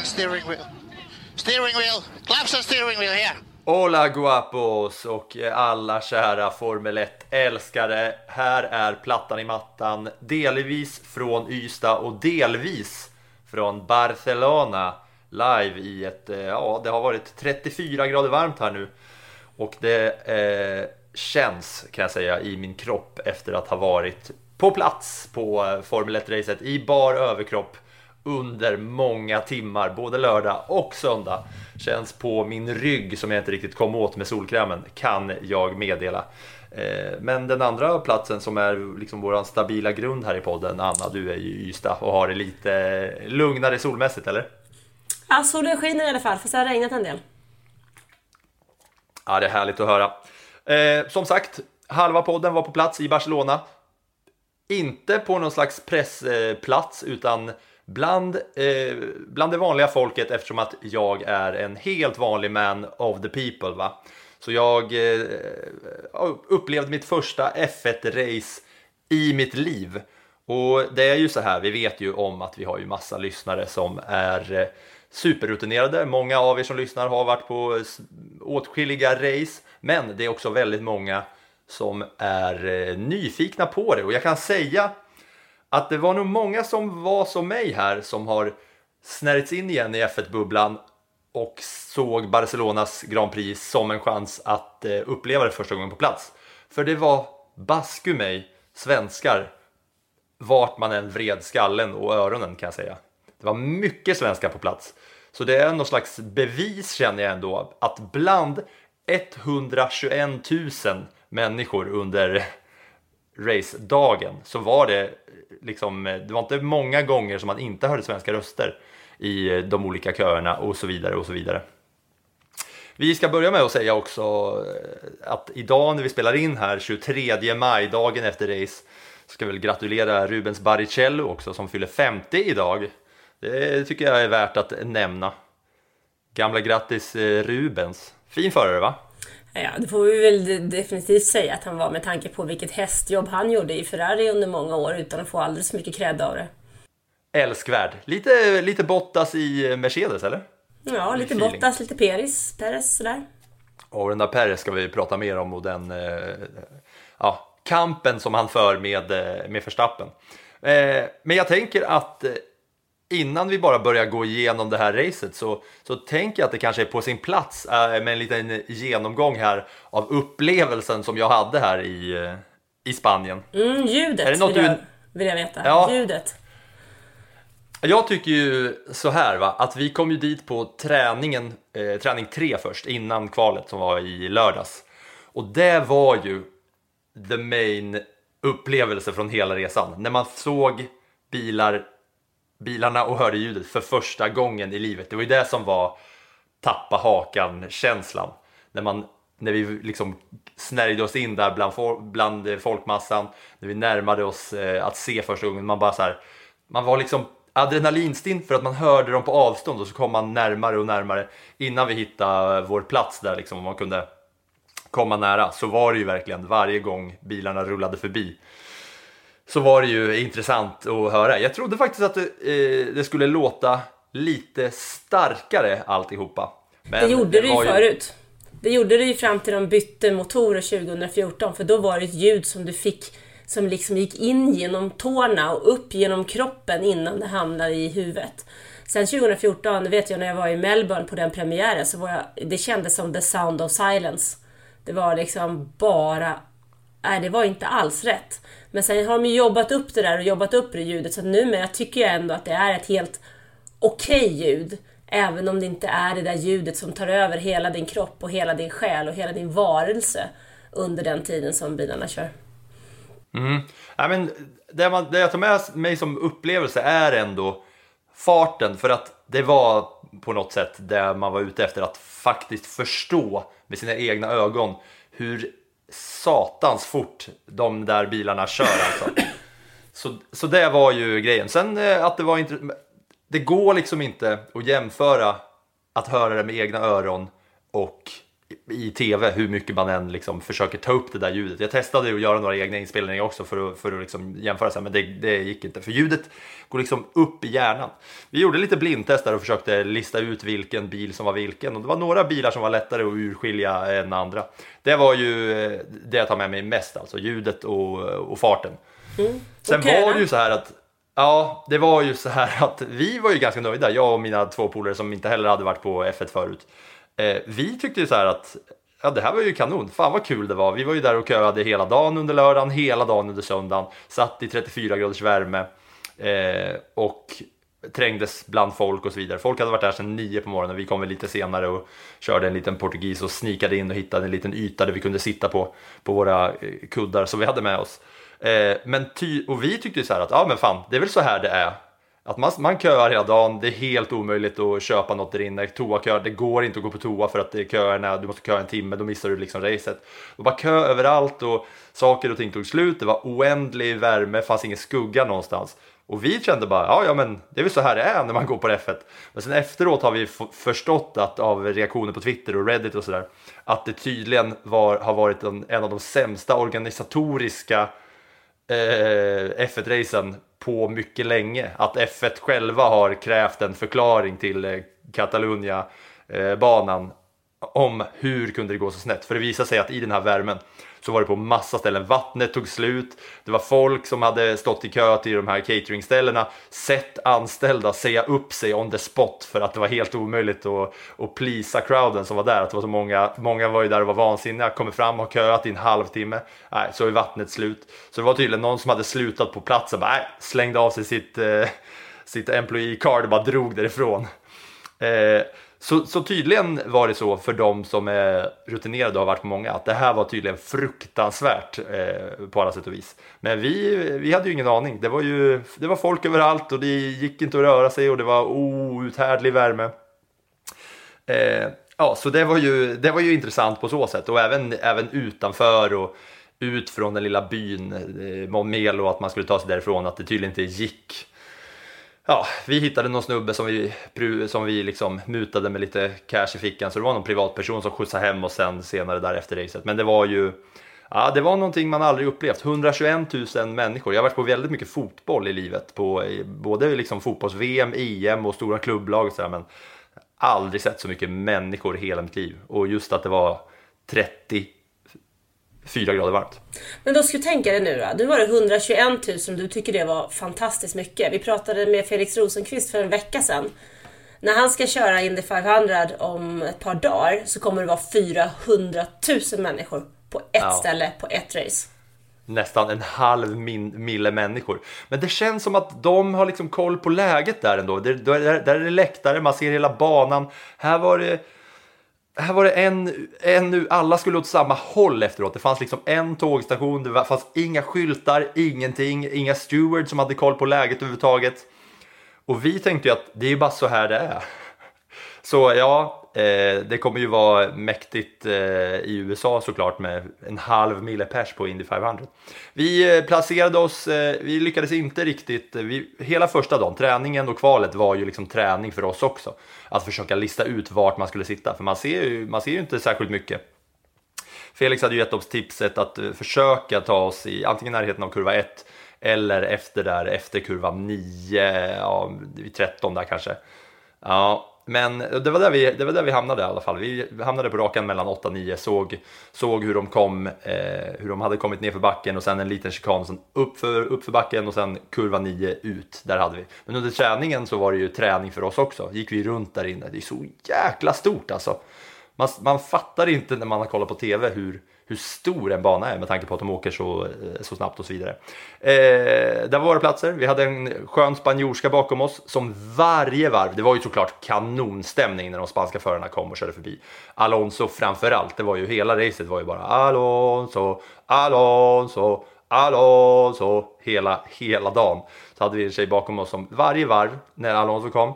And steering wheel. Steering wheel, claps and steering wheel here. Hola guapos och alla kära Formel 1-älskare. Här är plattan i mattan, delvis från Ystad och delvis från Barcelona. Live i ett, eh, ja det har varit 34 grader varmt här nu. Och det eh, känns kan jag säga i min kropp efter att ha varit på plats på eh, Formel 1-racet i bar överkropp under många timmar, både lördag och söndag. Känns på min rygg som jag inte riktigt kom åt med solkrämen, kan jag meddela. Eh, Men den andra platsen som är liksom vår stabila grund här i podden, Anna, du är ju i Ystad och har det lite lugnare solmässigt, eller? Ja, solen skiner i alla fall, fast det har regnat en del. Ja, det är härligt att höra. Eh, som sagt, halva podden var på plats i Barcelona. Inte på någon slags pressplats, utan bland, eh, bland det vanliga folket eftersom att jag är en helt vanlig man of the people. Va? Så jag eh, upplevde mitt första F1-race i mitt liv. Och det är ju så här, vi vet ju om att vi har ju massa lyssnare som är eh, superrutinerade. Många av er som lyssnar har varit på åtskilliga race, men det är också väldigt många som är eh, nyfikna på det. Och jag kan säga att det var nog många som var som mig här som har snärjts in igen i F1-bubblan och såg Barcelonas Grand Prix som en chans att eh, uppleva det första gången på plats. För det var basku mig, svenskar, vart man än vred skallen och öronen kan jag säga. Det var mycket svenskar på plats. Så det är någon slags bevis känner jag ändå att bland 121 000 människor under racedagen så var det liksom, eh, det var inte många gånger som man inte hörde svenska röster i eh, de olika köerna och så vidare och så vidare. Vi ska börja med att säga också eh, att idag när vi spelar in här 23 maj, dagen efter race, ska väl gratulera Rubens Barrichello också som fyller 50 idag. Det tycker jag är värt att nämna. Gamla grattis Rubens. Fin förare va? Ja, det får vi väl definitivt säga att han var med tanke på vilket hästjobb han gjorde i Ferrari under många år utan att få alldeles för mycket cred av det. Älskvärd. Lite, lite Bottas i Mercedes eller? Ja, lite Feeling. Bottas, lite Peris, Perez sådär. Och den där Perez ska vi prata mer om och den eh, ja, kampen som han för med, eh, med Verstappen. Eh, men jag tänker att eh, innan vi bara börjar gå igenom det här racet så, så tänker jag att det kanske är på sin plats eh, med en liten genomgång här av upplevelsen som jag hade här i, eh, i Spanien. Mm, ljudet Är det något vill, jag, du- vill jag veta. Ja. Ljudet. Jag tycker ju så här va, att vi kom ju dit på träningen, eh, träning 3 först innan kvalet som var i lördags. Och det var ju the main upplevelse från hela resan. När man såg bilar, bilarna och hörde ljudet för första gången i livet. Det var ju det som var tappa hakan-känslan. När, man, när vi liksom snärjde oss in där bland, bland folkmassan, när vi närmade oss eh, att se första gången. Man bara så här, man var liksom adrenalinstinn för att man hörde dem på avstånd och så kom man närmare och närmare innan vi hittade vår plats där liksom och man kunde komma nära så var det ju verkligen varje gång bilarna rullade förbi så var det ju intressant att höra. Jag trodde faktiskt att det, eh, det skulle låta lite starkare alltihopa. Men Det gjorde var ju förut. Det gjorde det ju fram till de bytte motorer 2014 för då var det ett ljud som du fick som liksom gick in genom tårna och upp genom kroppen innan det hamnade i huvudet. Sen 2014, det vet jag när jag var i Melbourne på den premiären, så var jag, det kändes som the sound of silence. Det var liksom bara... Nej, det var inte alls rätt. Men sen har de ju jobbat upp det där och jobbat upp det ljudet, så numera tycker jag ändå att det är ett helt okej okay ljud. Även om det inte är det där ljudet som tar över hela din kropp och hela din själ och hela din varelse under den tiden som bilarna kör. Mm. Ja, men det, man, det jag tar med mig som upplevelse är ändå farten för att det var på något sätt det man var ute efter att faktiskt förstå med sina egna ögon hur satans fort de där bilarna kör alltså. Så, så det var ju grejen. Sen eh, att det var inte, det går liksom inte att jämföra att höra det med egna öron och i tv hur mycket man än liksom försöker ta upp det där ljudet. Jag testade att göra några egna inspelningar också för att, för att liksom jämföra, sig, men det, det, gick inte. För ljudet går liksom upp i hjärnan. Vi gjorde lite blindtest där och försökte lista ut vilken bil som var vilken. Och det var några bilar som var lättare att urskilja än andra. Det var ju eh, det jag tar med mig mest, alltså ljudet och, och farten. Mm. Sen okay. var det ju så här att Ja, det var ju så här att vi var ju ganska nöjda, jag och mina två polare som inte heller hade varit på F1 förut. Eh, vi tyckte ju så här att ja, det här var ju kanon, fan vad kul det var. Vi var ju där och köade hela dagen under lördagen, hela dagen under söndagen, satt i 34 graders värme eh, och trängdes bland folk och så vidare. Folk hade varit där sedan nio på morgonen, vi kom väl lite senare och körde en liten portugis och snikade in och hittade en liten yta där vi kunde sitta på, på våra eh, kuddar som vi hade med oss. Eh, men ty, och vi tyckte ju så här att ja men fan, det är väl så här det är. Att man, man köar hela dagen, det är helt omöjligt att köpa något där inne. Toakö, det går inte att gå på toa för att det är köerna, du måste köa en timme, då missar du liksom racet. Det var kö överallt och saker och ting tog slut, det var oändlig värme, fanns ingen skugga någonstans. Och vi kände bara, ja, ja men det är väl så här det är när man går på F1. Men sen efteråt har vi förstått att av reaktioner på Twitter och Reddit och sådär, att det tydligen var, har varit en, en av de sämsta organisatoriska eh, F1-racen på mycket länge. Att F1 själva har krävt en förklaring till eh, Catalunya-banan eh, om hur kunde det gå så snett. För det visar sig att i den här värmen så var det på massa ställen. Vattnet tog slut, det var folk som hade stått i kö till de här cateringställena, sett anställda säga upp sig on the spot för att det var helt omöjligt att, att plisa crowden som var där. Att det var så många, många var ju där och var vansinniga, kommer fram och har köat i en halvtimme. Nej, så är vattnet slut. Så det var tydligen någon som hade slutat på platsen, bara, nej, slängde av sig sitt, eh, sitt employee card och bara drog därifrån. Eh, så, så, tydligen var det så för de som är rutinerade och har varit på många att det här var tydligen fruktansvärt eh, på alla sätt och vis. Men vi, vi hade ju ingen aning. Det var ju det var folk överallt och det gick inte att röra sig och det var outhärdlig värme. Eh, ja, så det var, ju, det var ju intressant på så sätt och även, även utanför och ut från den lilla byn eh, Momelo att man skulle ta sig därifrån att det tydligen inte gick ja, vi hittade någon snubbe som vi, som vi liksom mutade med lite cash i fickan, så det var någon privatperson som skjutsade hem och sen senare där efter racet. Men det var ju, ja, det var någonting man aldrig upplevt. 121 000 människor. Jag har varit på väldigt mycket fotboll i livet, på både liksom fotbolls-VM, EM och stora klubblag och sådär, men aldrig sett så mycket människor i hela mitt liv. Och just att det var 30 4 grader varmt. Men då ska du tänka dig nu då. Nu var det 121 000 du tycker det var fantastiskt mycket. Vi pratade med Felix Rosenqvist för en vecka sedan. När han ska köra Indy 500 om ett par dagar så kommer det vara 400 000 människor på ett ja. ställe på ett race. Nästan en halv min, mille människor. Men det känns som att de har liksom koll på läget där ändå. Där, där, där är det läktare, man ser hela banan. Här var det här var det en, en, alla skulle åt samma håll efteråt. Det fanns liksom en tågstation, det fanns inga skyltar, ingenting, inga stewards som hade koll på läget överhuvudtaget. Och vi tänkte ju att det är ju bara så här det är. Så ja, eh, det kommer ju vara mäktigt eh, i USA såklart med en halv mille pers på Indy 500. Vi eh, placerade oss, eh, vi lyckades inte riktigt, eh, vi, hela första dagen, träningen och kvalet var ju liksom träning för oss också. Att försöka lista ut vart man skulle sitta, för man ser ju, man ser ju inte särskilt mycket. Felix hade ju gett oss tipset att eh, försöka ta oss i antingen närheten av kurva 1 eller efter där, efter kurva 9, ja, 13 där kanske. Ja, men det var, där vi, det var där vi hamnade i alla fall. Vi hamnade på rakan mellan 8 och 9, såg, såg hur de kom, eh, hur de hade kommit ner för backen och sen en liten chikan, sen upp för, upp för backen och sen kurva 9 ut. Där hade vi. Men under träningen så var det ju träning för oss också. Gick vi runt där inne. Det är så jäkla stort alltså. Man, man fattar inte när man har kollat på TV hur, hur stor en bana är med tanke på att de åker så, eh, så snabbt och så vidare. Eh, där var våra platser. Vi hade en skön spanjorska bakom oss som varje varv, det var ju såklart kanonstämning när de spanska förarna kom och körde förbi. Alonso framför allt, det var ju hela racet var ju bara Alonso, Alonso, Alonso hela, hela dagen. Så hade vi en tjej bakom oss som varje varv när Alonso kom,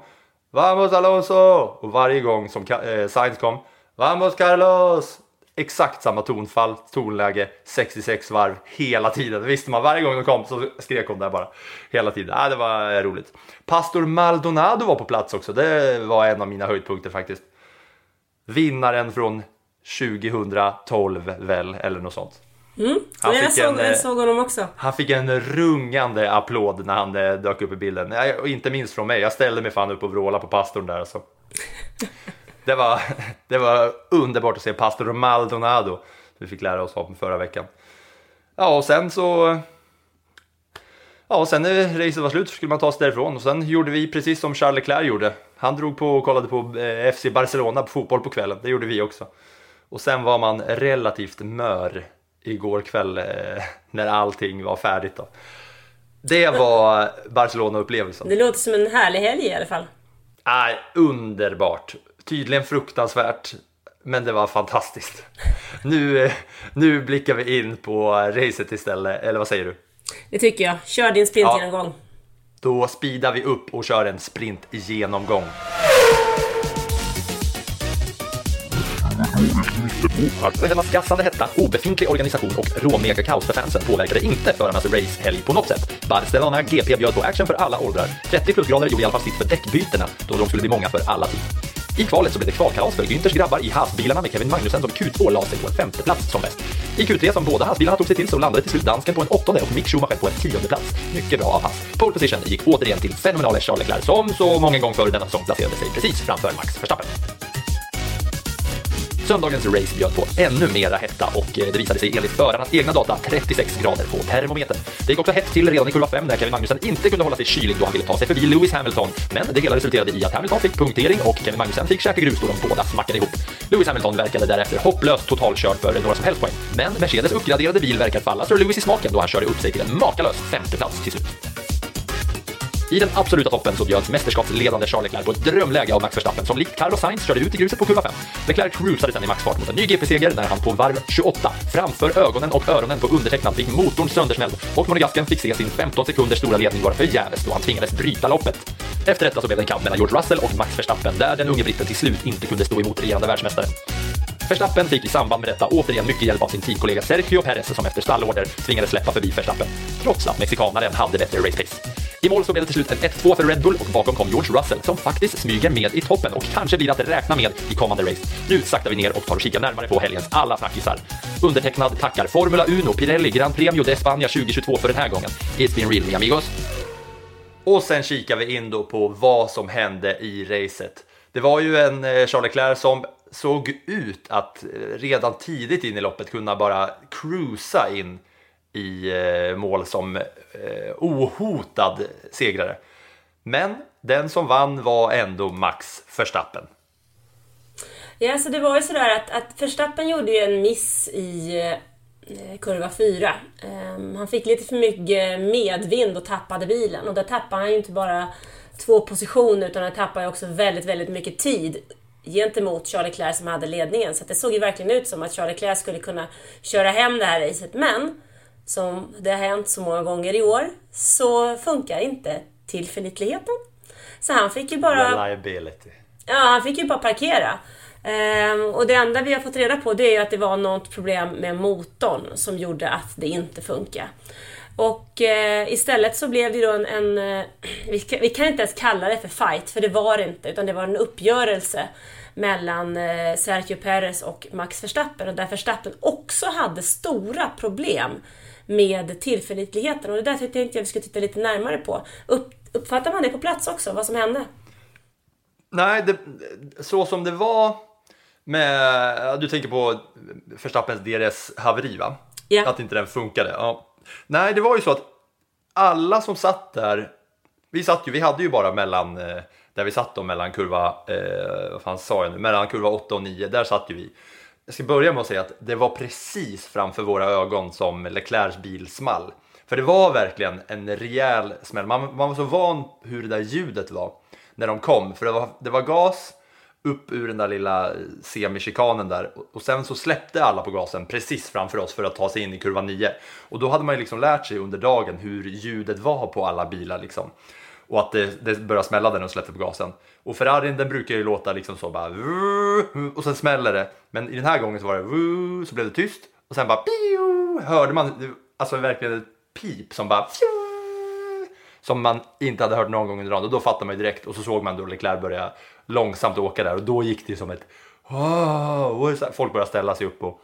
Vamos Alonso! Och varje gång som eh, Sainz kom, Vamos Carlos! Exakt samma tonfall, tonläge, 66 varv hela tiden. Det visste man varje gång de kom så skrek hon där bara hela tiden. Äh, det var roligt. Pastor Maldonado var på plats också. Det var en av mina höjdpunkter faktiskt. Vinnaren från 2012 väl, eller något sånt. Mm. Han jag, såg, en, jag såg honom också. Han fick en rungande applåd när han eh, dök upp i bilden. Inte minst från mig. Jag ställde mig fan upp och vrålade på pastorn där alltså. det, var, det var underbart att se pastor Maldonado. Vi fick lära oss om förra veckan. Ja, och sen så... Ja, och sen när racet var slut skulle man ta sig därifrån och sen gjorde vi precis som Charles Leclerc gjorde. Han drog på och kollade på eh, FC Barcelona på fotboll på kvällen. Det gjorde vi också. Och sen var man relativt mör igår kväll eh, när allting var färdigt. Då. Det var Barcelona-upplevelsen. Det låter som en härlig helg i alla fall. Nej, underbart. Tydligen fruktansvärt, men det var fantastiskt. Nu, nu blickar vi in på racet istället, eller vad säger du? Det tycker jag. Kör din sprintgenomgång. Ja. Då speedar vi upp och kör en sprintgenomgång. Hennes gassande hetta, obefintlig organisation och råmega kaos för fansen påverkade inte förarnas racehelg på något sätt. Barcelona GP bjöd på action för alla åldrar. 30 plusgrader gjorde i alla fall sitt för däckbytena då de skulle bli många för alla team. I kvalet så blev det kvalkalas för Günthers grabbar i Haas-bilarna med Kevin Magnussen som Q2 la sig på en femte plats som bäst. I Q3 som båda Haas-bilarna tog sig till så landade till slut dansken på en åttonde och Mick Schumacher på en tionde plats. Mycket bra av Haas. Pole position gick återigen till fenomenale Charles Leclerc som så många gånger förr denna säsong placerade sig precis framför Max Verstappen. Söndagens race bjöd på ännu mera hetta och eh, det visade sig enligt förarnas egna data 36 grader på termometern. Det gick också hett till redan i kurva 5 där Kevin Magnussen inte kunde hålla sig kylig då han ville ta sig förbi Lewis Hamilton. Men det hela resulterade i att Hamilton fick punktering och Kevin Magnussen fick käka grus då de båda smackade ihop. Lewis Hamilton verkade därefter hopplöst totalkörd för några som helst poäng. Men Mercedes uppgraderade bil verkar falla Sir Lewis i smaken då han körde upp sig till en makalös femteplats till slut. I den absoluta toppen så bjöds mästerskapsledande Charles Leclerc på ett drömläge av Max Verstappen som likt Carlos Sainz körde ut i gruset på kurva 5. Leclerc cruisade sedan i maxfart mot en ny GP-seger när han på varv 28 framför ögonen och öronen på undertecknad fick motorn söndersmälld och monegasken fick se sin 15 sekunders stora ledning vara förgäves då han tvingades bryta loppet. Efter detta så blev det en kamp mellan George Russell och Max Verstappen där den unge britten till slut inte kunde stå emot regerande världsmästare. Verstappen fick i samband med detta återigen mycket hjälp av sin teamkollega Sergio Perez som efter stallorder tvingades släppa förbi Verstappen, trots att mexikanaren hade bättre race pace. I mål så blev det till slut en 1-2 för Red Bull och bakom kom George Russell som faktiskt smyger med i toppen och kanske blir att räkna med i kommande race. Nu saktar vi ner och tar och kikar närmare på helgens alla snackisar. Undertecknad tackar Formula Uno, Pirelli, Gran Premio de España 2022 för den här gången. It's been real, mi amigos. Och sen kikar vi in då på vad som hände i racet. Det var ju en eh, Charles Leclerc som såg ut att eh, redan tidigt in i loppet kunna bara cruisa in i eh, mål som eh, ohotad segrare. Men den som vann var ändå Max Verstappen. Ja, så det var ju sådär att, att Verstappen gjorde ju en miss i eh, kurva 4. Um, ehm, han fick lite för mycket medvind och tappade bilen och där tappade han ju inte bara två positioner utan han tappade också väldigt, väldigt mycket tid gentemot Charlie Leclerc som hade ledningen. Så det såg ju verkligen ut som att Charlie Leclerc skulle kunna köra hem det här racet. Men som det har hänt så många gånger i år så funkar inte tillförlitligheten. Så han fick ju bara... Reliability. Ja, han fick ju bara parkera. Ehm, och det enda vi har fått reda på det är ju att det var något problem med motorn som gjorde att det inte funkar. Och eh, istället så blev det då en, en eh, vi, kan, vi, kan, inte ens kalla det för fight, för det var det inte, utan det var en uppgörelse mellan eh, Sergio Perez och Max Verstappen och där Verstappen också hade stora problem med tillförlitligheten och det där tänkte jag vi skulle titta lite närmare på. Upp, uppfattar man det på plats också, vad som hände? Nej, det, så som det var med, du tänker på Verstappens DRS-haveri va? Ja. Att inte den funkade. Ja. Nej, det var ju så att alla som satt där, vi satt ju, vi hade ju bara mellan, eh, där vi satt då mellan kurva, eh, vad fan sa jag nu, mellan kurva 8 och 9, där satt ju vi. Jag ska börja med att säga att det var precis framför våra ögon som Leclercs bil small. För det var verkligen en rejäl smäll. Man, man var så van hur det där ljudet var när de kom. För det var, det var gas upp ur den där lilla eh, semichikanen där och- och sen så släppte alla på gasen precis framför oss för att ta sig in i kurva 9. Och då hade man ju liksom lärt sig under dagen hur ljudet var på alla bilar liksom. Och att det, det börjar smälla när och släpper på gasen. Och Ferrarin den brukar ju låta liksom så bara och sen smäller det. Men i den här gången så var det så blev det tyst och sen bara piu, hörde man alltså verkligen ett pip som bara som man inte hade hört någon gång under dagen och då fattade man ju direkt och så såg man då Leclerc börja långsamt åka där och då gick det ju som ett wow, och så folk började ställa sig upp och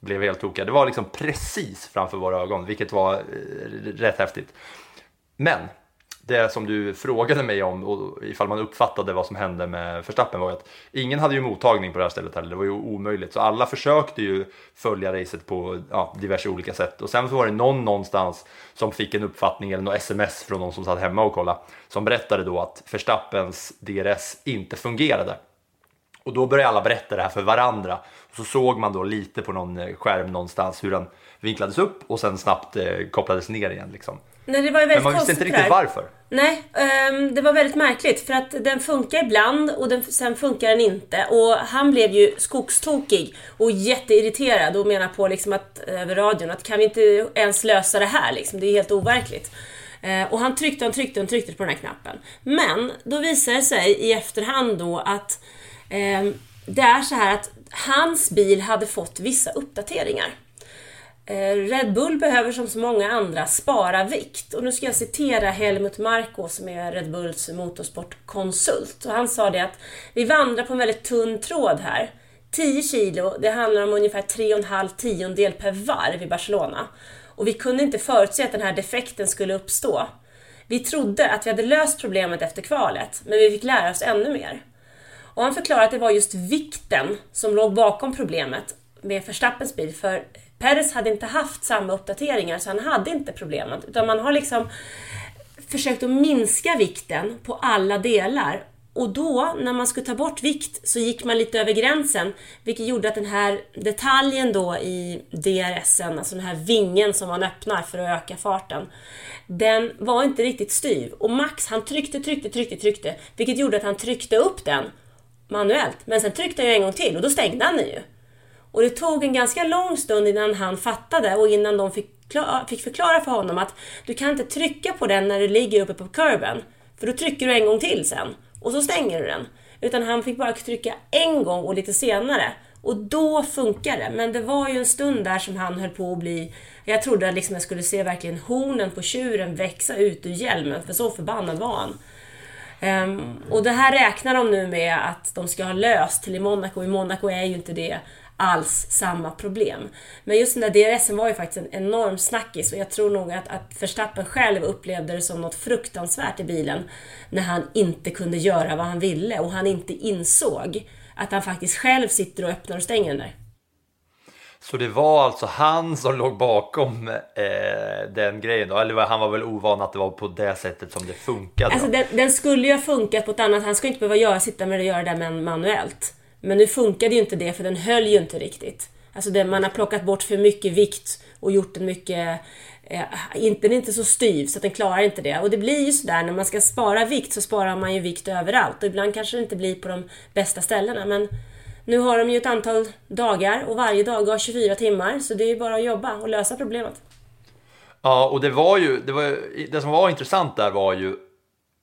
blev helt tokiga. Det var liksom precis framför våra ögon, vilket var eh, rätt häftigt. Men det som du frågade mig om och ifall man uppfattade vad som hände med Verstappen var ju att ingen hade ju mottagning på det här stället heller. Det var ju omöjligt, så alla försökte ju följa racet på ja, diverse olika sätt och sen så var det någon någonstans som fick en uppfattning eller något sms från någon som satt hemma och kollade som berättade då att Verstappens DRS inte fungerade. Och då började alla berätta det här för varandra. Och så såg man då lite på någon skärm någonstans hur den vinklades upp och sen snabbt eh, kopplades ner igen. Liksom. Nej, det var ju Men väldigt man visste inte riktigt varför. Nej, ehm, det var väldigt märkligt för att den funkar ibland och den, sen funkar den inte. Och han blev ju skogstokig och jätteirriterad och menar på liksom att, över radion att kan vi inte ens lösa det här liksom? Det är helt overkligt. Eh, och han tryckte och tryckte och tryckte på den här knappen. Men då visade det sig i efterhand då att ehm, det är så här att hans bil hade fått vissa uppdateringar. Eh, Red Bull behöver som så många andra spara vikt. Och nu ska jag citera Helmut Marko som är Red Bulls motorsportkonsult. Och han sa det att vi vandrar på en väldigt tunn tråd här. 10 kilo, det handlar om ungefär 3,5 tiondel per varv i Barcelona. Och vi kunde inte förutse att den här defekten skulle uppstå. Vi trodde att vi hade löst problemet efter kvalet, men vi fick lära oss ännu mer. Och han förklarade att det var just vikten som låg bakom problemet med Verstappens bil. För Peres hade inte haft samma uppdateringar så han hade inte problemet. Utan man har liksom försökt att minska vikten på alla delar. Och då, när man skulle ta bort vikt, så gick man lite över gränsen. Vilket gjorde att den här detaljen då i DRSen, alltså den här vingen som man öppnar för att öka farten. Den var inte riktigt styv. Och Max, han tryckte, tryckte, tryckte, tryckte. Vilket gjorde att han tryckte upp den manuellt. Men sen tryckte han ju en gång till och då stängde han den ju. Och det tog en ganska lång stund innan han fattade och innan de fick, fick förklara för honom att du kan inte trycka på den när du ligger uppe på kurben. För då trycker du en gång till sen och så stänger du den. Utan han fick bara trycka en gång och lite senare. Och då funkar det. Men det var ju en stund där som han höll på att bli... Jag trodde att liksom jag skulle se verkligen hornen på tjuren växa ut ur hjälmen, för så förbannad var han. Um, och det här räknar de nu med att de ska ha löst till i Monaco. I Monaco är ju inte det alls samma problem. Men just den där DRSen var ju faktiskt en enorm snackis och jag tror nog att, att Verstappen själv upplevde det som något fruktansvärt i bilen när han inte kunde göra vad han ville och han inte insåg att han faktiskt själv sitter och öppnar och stänger den där. Så det var alltså han som låg bakom eh, den grejen då? Eller han var väl ovan att det var på det sättet som det funkade? Alltså den, den skulle ju ha funkat på ett annat Han skulle inte behöva göra, sitta med det och göra det men manuellt. Men nu funkade ju inte det för den höll ju inte riktigt. Alltså det, man har plockat bort för mycket vikt och gjort den mycket... Eh, inte, den är inte så styv så att den klarar inte det. Och det blir ju sådär när man ska spara vikt så sparar man ju vikt överallt. Och ibland kanske det inte blir på de bästa ställena. Men nu har de ju ett antal dagar och varje dag har 24 timmar. Så det är ju bara att jobba och lösa problemet. Ja, och det var ju, det, var, ju- det som var intressant där var ju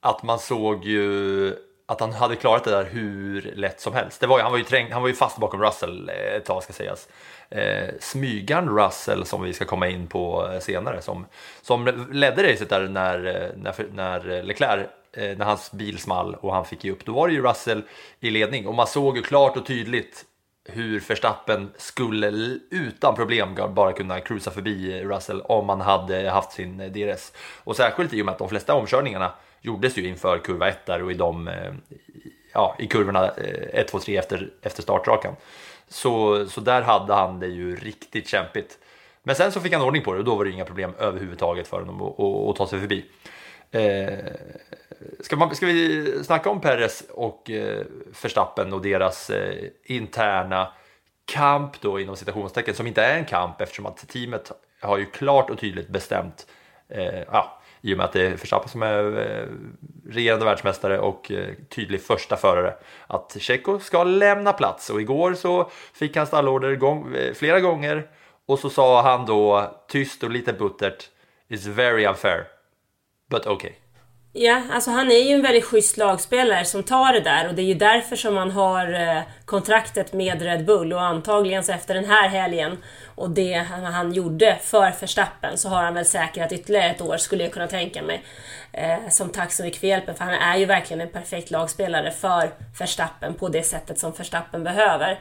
att man såg ju att han hade klarat det där hur lätt som helst. Det var ju, han, var ju träng, han var ju fast bakom Russell eh, ett tag ska sägas. Eh, smygan Russell som vi ska komma in på eh, senare som, som ledde racet där när, eh, när, när Leclerc eh, när hans bil small och han fick ge upp. Då var det ju Russell i ledning och man såg ju klart och tydligt hur Verstappen skulle utan problem bara kunna cruisa förbi Russell om man hade haft sin DRS. Och särskilt i och med att de flesta omkörningarna gjordes ju inför kurva 1 där och i de, eh, ja, i kurvorna 1, 2, 3 efter, efter startrakan. Så, så där hade han det ju riktigt kämpigt. Men sen så fick han ordning på det och då var det inga problem överhuvudtaget för honom att, att, att ta sig förbi. Eh, ska, man, ska vi snacka om Perez och eh, Verstappen och deras eh, interna kamp då inom citationstecken som inte är en kamp eftersom att teamet har ju klart och tydligt bestämt eh, ja, i och med att det är Verstappen som är eh, regerande världsmästare och eh, tydlig första förare att Checo ska lämna plats och igår så fick han stallorder gång, eh, flera gånger och så sa han då tyst och lite buttert It's very unfair but okay. Ja, alltså han är ju en väldigt schysst lagspelare som tar det där och det är ju därför som han har eh, kontraktet med Red Bull och antagligen så efter den här helgen och det han gjorde för Verstappen så har han väl säkrat ytterligare ett år skulle jag kunna tänka mig. Eh, som tack så mycket för hjälpen för han är ju verkligen en perfekt lagspelare för Verstappen på det sättet som Verstappen behöver.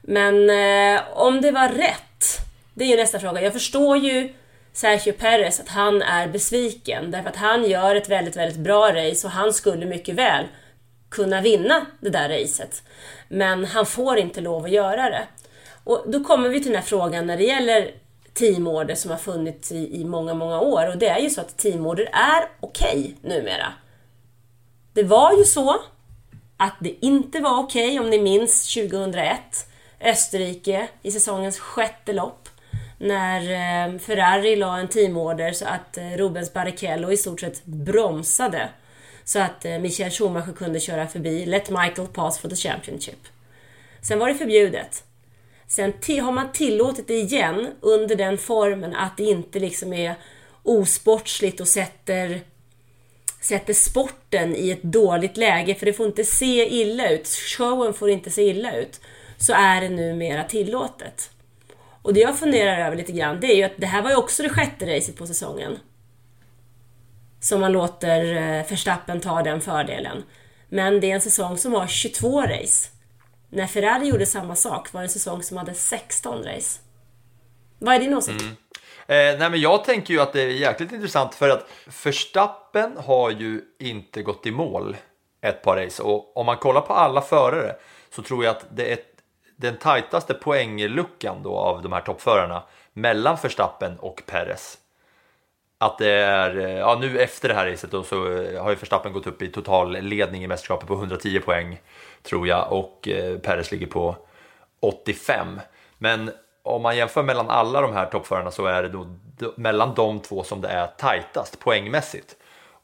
Men eh, om det var rätt, det är ju nästa fråga. Jag förstår ju Sergio Perez att han är besviken därför att han gör ett väldigt, väldigt bra race och han skulle mycket väl kunna vinna det där racet. Men han får inte lov att göra det. Och då kommer vi till den här frågan när det gäller teamorder som har funnits i, i många, många år och det är ju så att teamorder är okej okay numera. Det var ju så att det inte var okej okay, om ni minns 2001 Österrike i säsongens sjätte lopp när eh, Ferrari la en teamorder så att eh, Rubens Barrichello i stort sett bromsade så att eh, Michael Schumacher kunde köra förbi Let Michael pass for the Championship. Sen var det förbjudet. Sen har man tillåtit det igen under den formen att det inte liksom är osportsligt och sätter, sätter sporten i ett dåligt läge, för det får inte se illa ut. Showen får inte se illa ut. Så är det numera tillåtet. Och det jag funderar över lite grann, det är ju att det här var ju också det sjätte racet på säsongen. Som man låter eh, Verstappen ta den fördelen. Men det är en säsong som har 22 race. När Ferrari gjorde samma sak var det en säsong som hade 16 race. Vad är din åsikt? Mm. Eh, nej men jag tänker ju att det är jäkligt intressant för att Verstappen har ju inte gått i mål ett par race och om man kollar på alla förare så tror jag att det är den tajtaste poängluckan då av de här toppförarna mellan Verstappen och Perez. Att det är, ja nu efter det här racet då så eh, har ju Verstappen gått upp i total ledning i mästerskapet på 110 poäng tror jag och eh, Perez ligger på 85. Men om man jämför mellan alla de här toppförarna så är det då mellan de två som det är tajtast poängmässigt.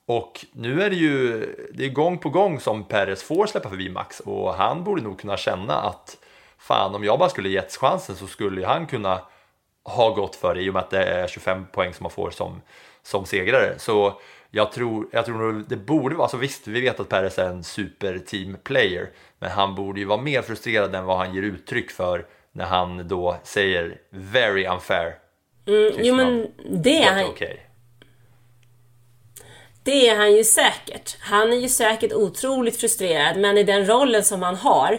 Och nu är det ju det är gång på gång som Perez får släppa förbi Max och han borde nog kunna känna att fan om jag bara skulle getts chansen så skulle ju han kunna ha gått för det i och med att det är 25 poäng som man får som, som segrare. Så jag tror, jag tror det borde vara, alltså visst vi vet att Perez är en super team player men han borde ju vara mer frustrerad än vad han ger uttryck för när han då säger very unfair. Mm, jo men det är han. Okay. Det är han ju säkert. Han är ju säkert otroligt frustrerad men i den rollen som han har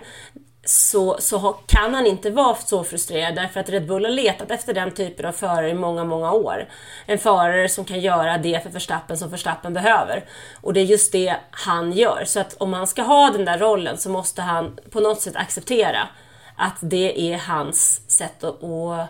så, så kan han inte vara så frustrerad därför att Red Bull har letat efter den typen av förare i många, många år. En förare som kan göra det för Verstappen som Verstappen behöver. Och det är just det han gör. Så att om han ska ha den där rollen så måste han på något sätt acceptera att det är hans sätt att, att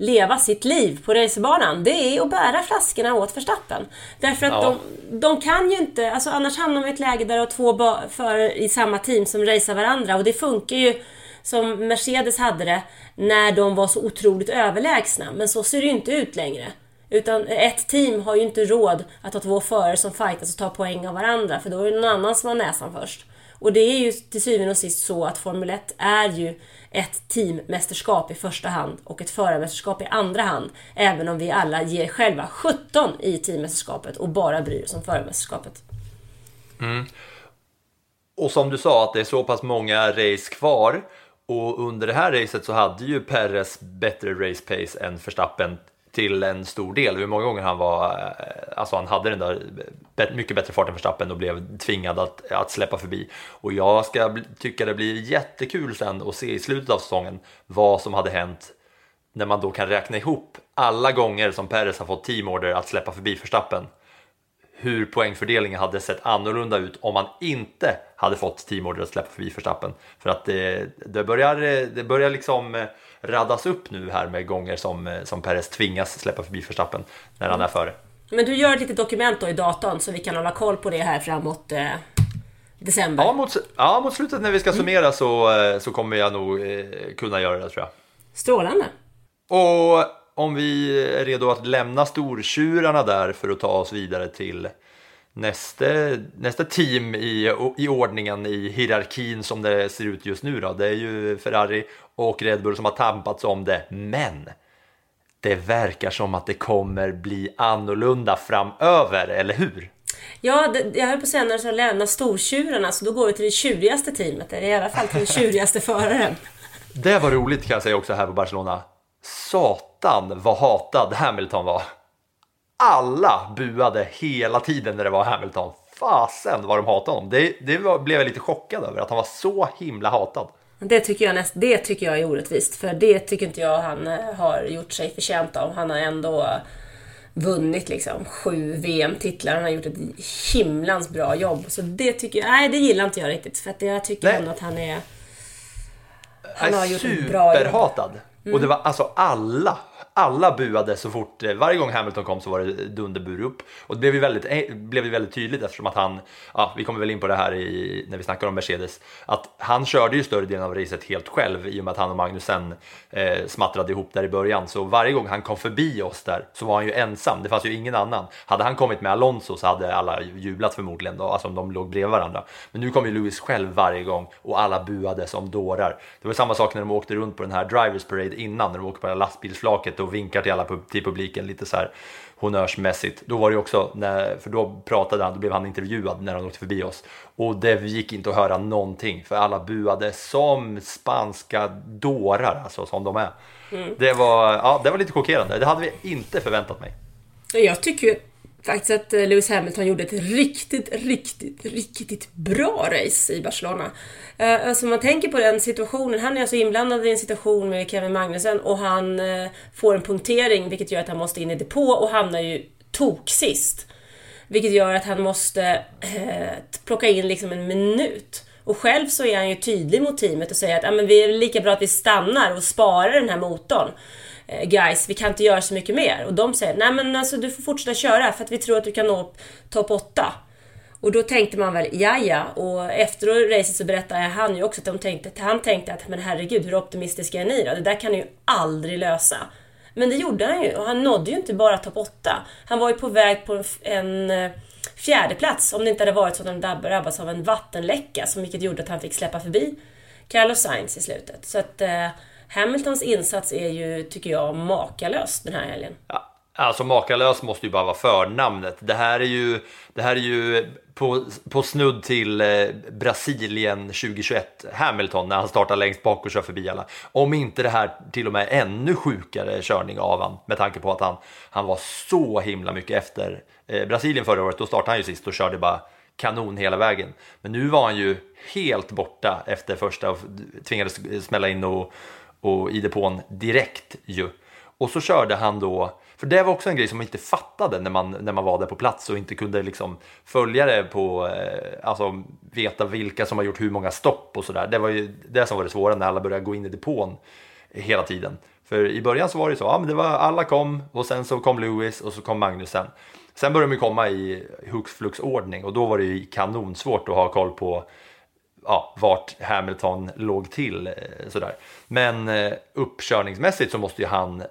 leva sitt liv på racerbanan, det är att bära flaskorna åt Verstappen. Därför att ja. de, de kan ju inte, alltså annars hamnar man i ett läge där du har två förare i samma team som racear varandra och det funkar ju som Mercedes hade det när de var så otroligt överlägsna. Men så ser det ju inte ut längre. Utan ett team har ju inte råd att ha två förare som fightas och tar poäng av varandra för då är det någon annan som har näsan först. Och det är ju till syvende och sist så att Formel 1 är ju ett teammästerskap i första hand och ett förarmästerskap i andra hand. Även om vi alla ger själva 17 i teammästerskapet och bara bryr oss om förarmästerskapet. Mm. Och som du sa att det är så pass många race kvar och under det här racet så hade ju Perez bättre race pace än Verstappen till en stor del. Hur många gånger han var, eh, alltså han hade den där mycket bättre fart än Verstappen och blev tvingad att, att släppa förbi. Och jag ska tycka det blir jättekul sen att se i slutet av säsongen vad som hade hänt när man då kan räkna ihop alla gånger som Perez har fått teamorder att släppa förbi Verstappen. hur poängfördelningen hade sett annorlunda ut om man inte hade fått Team Order att släppa förbi Verstappen. För att det, det, börjar, det börjar liksom eh, raddas upp nu här med gånger som, eh, som Perez tvingas släppa förbi Verstappen när han är före. Men du gör ett litet dokument då i datorn så vi kan hålla koll på det här framåt eh, december. Ja mot, ja, mot slutet när vi ska summera så, eh, så kommer jag nog eh, kunna göra det tror jag. Strålande. Och om vi är redo att lämna stortjurarna där för att ta oss vidare till nästa, nästa team i, i ordningen i hierarkin som det ser ut just nu då. Det är ju Ferrari och Red Bull som har tampats om det. Men det verkar som att det kommer bli annorlunda framöver, eller hur? Ja, det, jag höll på att säga när du lämna stortjurarna, så då går vi till det tjurigaste teamet, eller i alla fall till den tjurigaste föraren. Det var roligt kan jag säga också här på Barcelona. Satan vad hatad Hamilton var. Alla buade hela tiden när det var Hamilton. Fasen vad de hatade honom. Det, det var, blev jag lite chockad över, att han var så himla hatad. Det tycker, jag näst, det tycker jag är orättvist, för det tycker inte jag han eh, har gjort sig förtjänt av. Han har ändå vunnit liksom sju VM-titlar. Han har gjort ett himlans bra jobb. Så det tycker jag, nej det gillar inte jag riktigt. För att jag tycker Nej. ändå att han är... Han har gjort ett bra jobb. superhatad. Och det var alltså alla, alla buade så fort, eh, varje gång Hamilton kom så var det dunderbur upp. Och det blev ju väldigt, eh, blev ju väldigt tydligt eftersom att han, ja vi kommer väl in på det här i, när vi snackar om Mercedes, att han körde ju större delen av racet helt själv i och med att han och Magnusen eh, smattrade ihop där i början. Så varje gång han kom förbi oss där så var han ju ensam, det fanns ju ingen annan. Hade han kommit med Alonso så hade alla jublat förmodligen då, alltså om de låg bredvid varandra. Men nu kom ju Lewis själv varje gång och alla buade som dårar. Det var samma sak när de åkte runt på den här Drivers Parade innan, när de åker på det här lastbilsflaket och vinkar till alla till publiken lite så här honnörsmässigt. Då var det också, när, för då pratade han, då blev han intervjuad när han åkte förbi oss. Och det gick inte att höra någonting, för alla buade som spanska dårar, alltså som de är. Det, var, ja, det var lite chockerande, det hade vi inte förväntat mig. Jag tycker faktiskt att eh, Lewis Hamilton gjorde ett riktigt, riktigt, riktigt bra race i Barcelona. Eh, Alltså om man tänker på den situationen, han är alltså inblandad i en situation med Kevin Magnussen och han eh, får en punktering vilket gör att han måste in i depå och hamnar ju toksist. Vilket gör att han måste eh, plocka in liksom en minut. Och själv så är han ju tydlig mot teamet och säger att ah, men vi är lika bra att vi stannar och sparar den här motorn. Eh, guys, vi kan inte göra så mycket mer. Och de säger, nej men alltså du får fortsätta köra för att vi tror att du kan nå topp 8. Och då tänkte man väl, ja ja. Och efter racet så berättade han ju också att de tänkte, han tänkte att, men herregud hur optimistiska är ni då? Det där kan ni ju aldrig lösa. Men det gjorde han ju och han nådde ju inte bara topp 8. Han var ju på väg på en, eh, fjärde plats om det inte hade varit så att han drabbats av en vattenläcka som vilket gjorde att han fick släppa förbi Carlos Sainz i slutet. Så att eh, Hamiltons insats är ju, tycker jag, makalös den här helgen. Ja, Alltså makalös måste ju bara vara förnamnet. Det här är ju, det här är ju på, på snudd till eh, Brasilien 2021, Hamilton, när han startar längst bak och kör förbi alla. Om inte det här till och med ännu sjukare körning av han, med tanke på att han, han var så himla mycket efter. Eh, Brasilien förra året, då startade han ju sist och körde bara kanon hela vägen. Men nu var han ju helt borta efter första och tvingades smälla in och, och i depån direkt ju. Och så körde han då, för det var också en grej som man inte fattade när man, när man var där på plats och inte kunde liksom följa det på, eh, alltså veta vilka som har gjort hur många stopp och sådär. Det var ju det som var det svåra när alla började gå in i depån hela tiden. För i början så var det så, ja men det var alla kom och sen så kom Lewis och så kom Magnusen. Sen började de ju komma i hux flux ordning och då var det ju kanonsvårt att ha koll på ja, vart Hamilton låg till. Eh, sådär. Men eh, uppkörningsmässigt så måste ju han,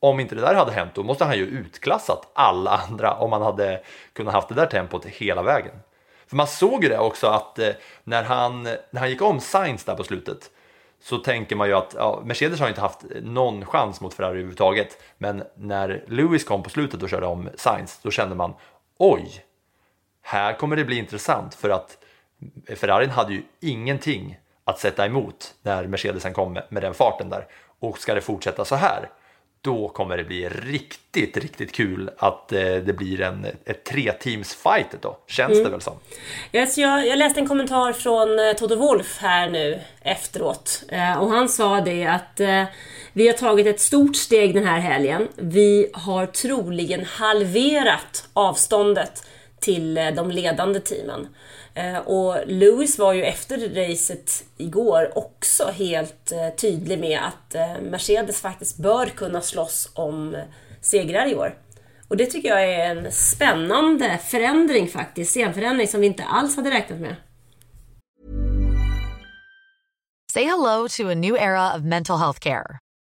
om inte det där hade hänt, då måste han ju utklassat alla andra om han hade kunnat haft det där tempot hela vägen. För man såg ju det också att eh, när, han, när han gick om Sainz där på slutet så tänker man ju att ja, Mercedes har inte haft någon chans mot Ferrari överhuvudtaget. Men när Lewis kom på slutet och körde om Sainz, då kände man oj, här kommer det bli intressant för att Ferrarin hade ju ingenting att sätta emot när Mercedesen kom med, den farten där. Och ska det fortsätta så här, då kommer det bli riktigt, riktigt kul att eh, det blir en, ett tre teams fight då, känns det väl som. Jag, jag, jag läste en kommentar från eh, Toto Wolff här nu efteråt. Eh, och han sa det att vi har tagit ett stort steg den här helgen. Vi har troligen halverat avståndet till eh, de ledande teamen. Eh, och Lewis var ju efter racet igår också helt eh, tydlig med att Mercedes faktiskt bör kunna slåss om segrar i år. Och det tycker jag är en spännande förändring faktiskt, scenförändring som vi inte alls hade räknat med. Say hello to a new era of mental health care.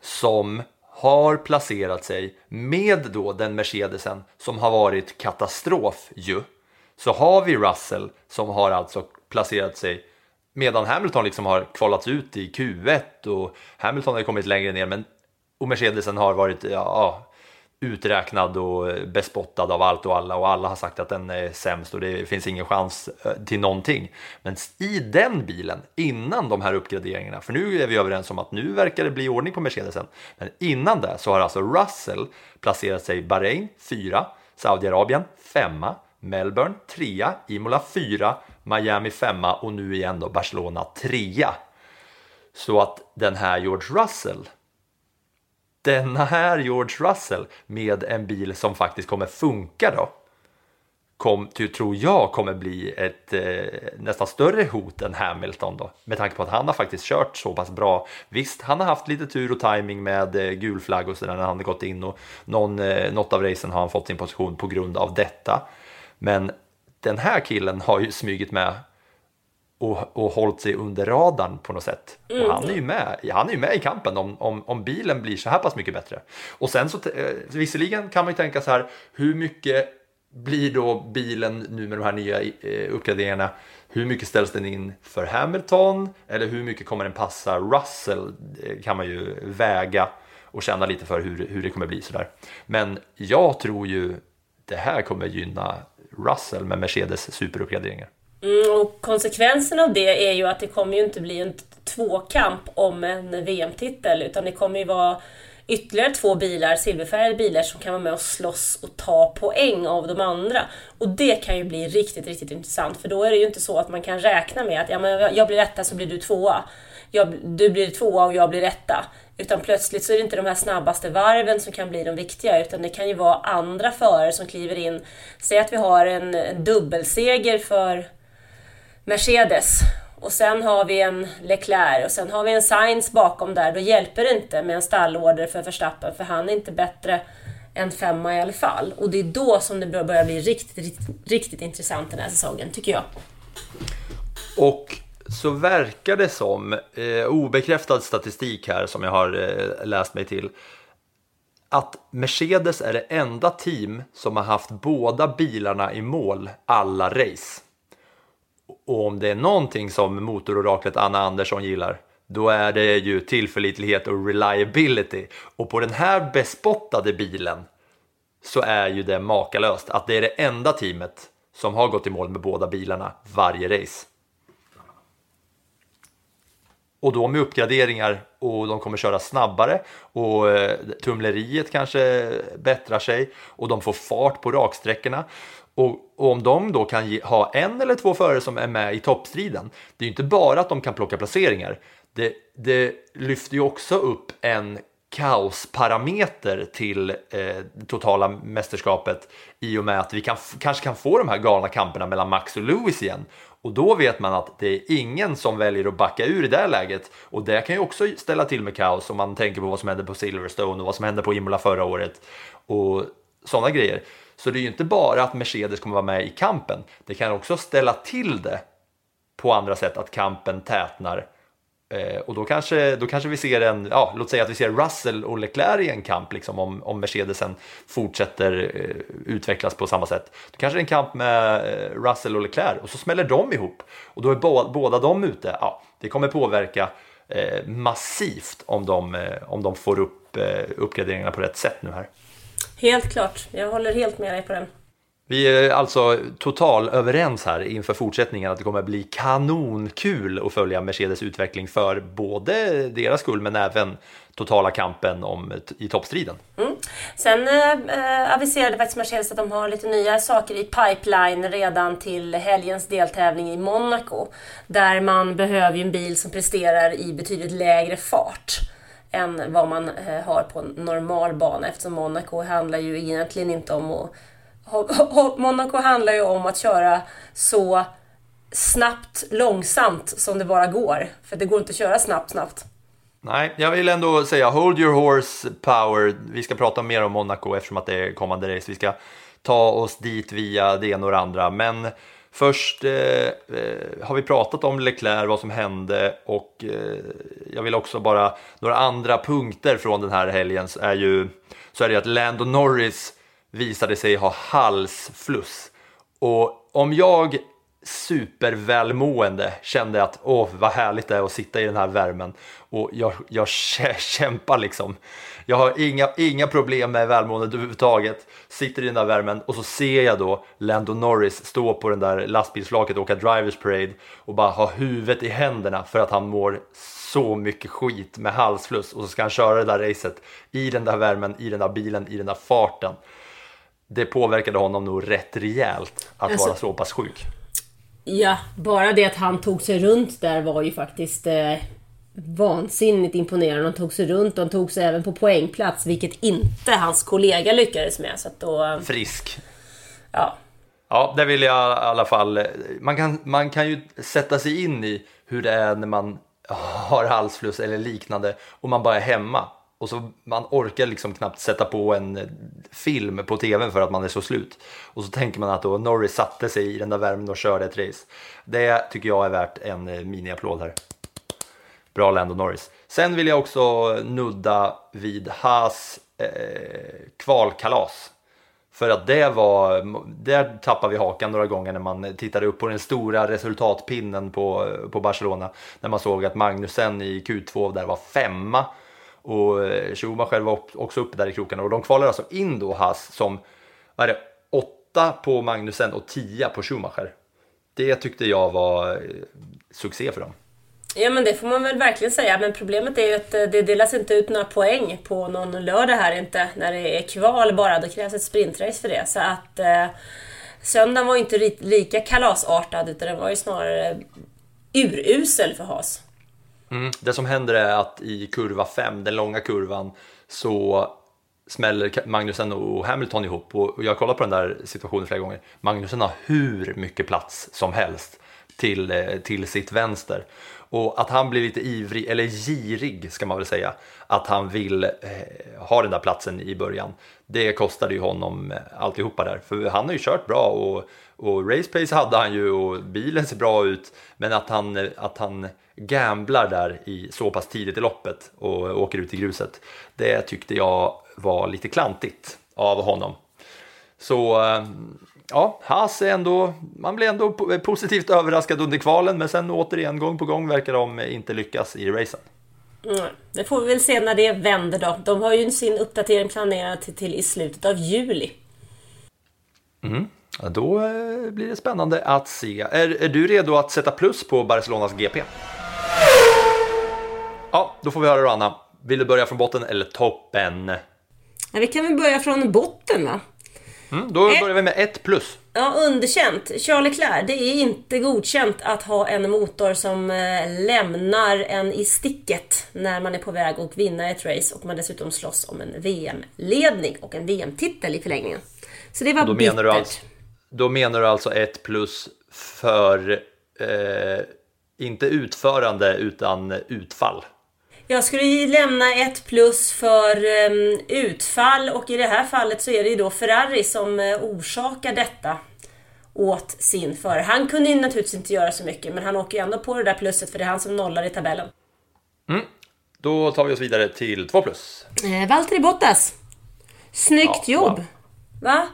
som har placerat sig med då den Mercedesen som har varit katastrof ju. Så har vi Russell som har alltså placerat sig medan Hamilton liksom har kvalats ut i Q1 och Hamilton har kommit längre ner men och Mercedesen har varit ja, uträknad och bespottad av allt och alla och alla har sagt att den är sämst och det finns ingen chans eh, till någonting. Men i den bilen, innan de här uppgraderingarna, för nu är vi överens om att nu verkar det bli ordning på Mercedesen, men innan det så har alltså Russell placerat sig Bahrain 4, Saudiarabien 5, Melbourne 3, Imola 4, Miami 5 och nu igen då Barcelona 3. Så att den här George Russell denna här George Russell med en bil som faktiskt kommer funka då kom, tror jag kommer bli ett eh, nästan större hot än Hamilton då med tanke på att han har faktiskt kört så pass bra. Visst, han har haft lite tur och timing med eh, gul flagg och sådär när han har gått in och någon, eh, något av racen har han fått sin position på grund av detta. Men den här killen har ju smugit med och, och hållit sig under radarn på något sätt. Mm. Och han är ju med, han är ju med i kampen om, om, om bilen blir så här pass mycket bättre. Och sen så, eh, visserligen kan man ju tänka så här, hur mycket blir då bilen nu med de här nya eh, uppgraderingarna? Hur mycket ställs den in för Hamilton? Eller hur mycket kommer den passa Russell? Det kan man ju väga och känna lite för hur, hur det kommer bli sådär. Men jag tror ju det här kommer gynna Russell med Mercedes superuppgraderingar. Mm, och konsekvensen av det är ju att det kommer ju inte bli en tvåkamp om en VM-titel utan det kommer ju vara ytterligare två bilar, silverfärgade bilar som kan vara med och slåss och ta poäng av de andra. Och det kan ju bli riktigt, riktigt intressant för då är det ju inte så att man kan räkna med att ja, men jag blir etta så blir du tvåa. Jag, du blir tvåa och jag blir etta. Utan plötsligt så är det inte de här snabbaste varven som kan bli de viktiga utan det kan ju vara andra förare som kliver in. Säg att vi har en, en dubbelseger för Mercedes och sen har vi en Leclerc och sen har vi en Sainz bakom där. Då hjälper det inte med en stallorder för Verstappen för han är inte bättre än femma i alla fall. Och det är då som det börjar bli riktigt, riktigt, riktigt intressant den här säsongen, tycker jag. Och så verkar det som, eh, obekräftad statistik här som jag har eh, läst mig till, att Mercedes är det enda team som har haft båda bilarna i mål alla race. Och om det är någonting som motororaklet Anna Andersson gillar, då är det ju tillförlitlighet och reliability. Och på den här bespottade bilen så är ju det makalöst att det är det enda teamet som har gått i mål med båda bilarna varje race. Och då med uppgraderingar och de kommer köra snabbare och eh, tumleriet kanske bättrar sig och de får fart på raksträckorna. Och, och, om de då kan ge, ha en eller två förare som är med i toppstriden, det är ju inte bara att de kan plocka placeringar. Det, det lyfter ju också upp en kaosparameter till eh, totala mästerskapet i och med att vi kan, kanske kan få de här galna kamperna mellan Max och Lewis igen. Och då vet man att det är ingen som väljer att backa ur i det här läget. Och det kan ju också ställa till med kaos om man tänker på vad som hände på Silverstone och vad som hände på Imola förra året och sådana grejer. Så det är ju inte bara att Mercedes kommer vara med i kampen. Det kan också ställa till det på andra sätt, att kampen tätnar. Eh, och då kanske, då kanske vi ser en, ja, låt säga att vi ser Russell och Leclerc i en kamp, liksom, om, om Mercedesen fortsätter eh, utvecklas på samma sätt. Då kanske det är en kamp med eh, Russell och Leclerc och så smäller de ihop och då är bo, båda de ute. Ja, det kommer påverka eh, massivt om de, eh, om de får upp eh, uppgraderingarna på rätt sätt nu här. Helt klart, jag håller helt med dig på den. Vi är alltså total överens här inför fortsättningen att det kommer bli kanonkul att följa Mercedes utveckling för både deras skull men även totala kampen om, i toppstriden. Mm. Sen eh, aviserade faktiskt Mercedes att de har lite nya saker i pipeline redan till helgens deltävling i Monaco. Där man behöver ju en bil som presterar i betydligt lägre fart än vad man eh, har på en normal bana eftersom Monaco handlar ju egentligen inte om att Monaco handlar ju om att köra så snabbt långsamt som det bara går. För det går inte att köra snabbt snabbt. Nej, jag vill ändå säga hold your horse power. Vi ska prata mer om Monaco eftersom att det är kommande race. Vi ska ta oss dit via det ena och det andra. Men först eh, eh har vi pratat om Leclerc, vad som hände och eh, jag vill också bara några andra punkter från den här helgen är ju så är det att Lando Norris visade sig ha halsfluss. Och om jag supervälmående kände att åh vad härligt det är att sitta i den här värmen och jag, jag kämpar liksom. Jag har inga, inga problem med välmåendet överhuvudtaget, sitter i den där värmen och så ser jag då Lando Norris stå på den där lastbilsflaket och åka Drivers Parade och bara ha huvudet i händerna för att han mår så mycket skit med halsfluss och så ska han köra det där racet i den där värmen, i den där bilen, i den där farten det påverkade honom nog rätt rejält att alltså, vara så pass sjuk. Ja, bara det att han tog sig runt där var ju faktiskt eh, vansinnigt imponerande. Han tog sig runt och han tog sig även på poängplats, vilket inte hans kollega lyckades med. Så då, eh, Frisk. Ja. Ja, det vill jag i alla fall. Man kan, man kan ju sätta sig in i hur det är när man har halsfluss eller liknande och man bara är hemma och så man orkar liksom knappt sätta på en film på TVn för att man är så slut. Och så tänker man att då Norris satte sig i den där värmen och körde ett race. Det tycker jag är värt en miniapplåd mini-applåd här. Bra Lando Norris. Sen vill jag också nudda vid Haas eh, kvalkalas. För att det var, där tappade vi hakan några gånger när man tittade upp på den stora resultatpinnen på, på Barcelona. När man såg att Magnusen i Q2 där var femma och eh, Schumacher var också uppe där i krokarna och de kvalar alltså in då Haas som, vad är det, åtta på Magnusen och tia på Schumacher. Det tyckte jag var eh, succé för dem. Ja men det får man väl verkligen säga, men problemet är ju att eh, det delas inte ut några poäng på någon lördag här inte, när det är kval bara, då krävs ett sprintrace för det. Så att eh, söndagen var ju inte lika kalasartad, utan den var ju snarare urusel för Haas. Mm. Det som händer är att i kurva 5, den långa kurvan, så smäller Magnusen och Hamilton ihop och jag har kollat på den där situationen flera gånger. Magnusen har hur mycket plats som helst till, eh, till sitt vänster och att han blir lite ivrig, eller girig ska man väl säga, att han vill eh, ha den där platsen i början. Det kostade ju honom eh, alltihopa där, för han har ju kört bra och, och race pace hade han ju och bilen ser bra ut, men att han, att han gamblar där i så pass tidigt i loppet och åker ut i gruset. Det tyckte jag var lite klantigt av honom. Så eh, ja, Haas är ändå, man blir ändå positivt överraskad under kvalen men sen återigen gång på gång verkar de inte lyckas i racen. Mm, det får vi väl se när det vänder då. De har ju sin uppdatering planerad till, till i slutet av juli. Mm. Då eh, blir det spännande att se. Är, är du redo att sätta plus på Barcelonas GP? Ja, då får vi höra då Anna. Vill du börja från botten eller toppen? Ja, vi kan väl börja från botten va? Mm, då börjar vi med ett plus. Ja, underkänt. Charles Leclerc, det är inte godkänt att ha en motor som eh, lämnar en i sticket när man är på väg att vinna ett race och man dessutom slåss om en VM-ledning och en VM-titel i förlängningen. Så det var då bittert. Menar du alltså, då menar du alltså ett plus för, eh, inte utförande utan utfall? Jag skulle ju lämna ett plus för um, utfall och i det här fallet så är det ju då Ferrari som uh, orsakar detta åt sin förare. Han kunde ju naturligtvis inte göra så mycket men han åker ju ändå på det där plusset för det är han som nollar i tabellen. Då tar vi oss vidare till 2 plus. Eh, Valtteri Bottas. Snyggt Ja, jobb! wow. Va?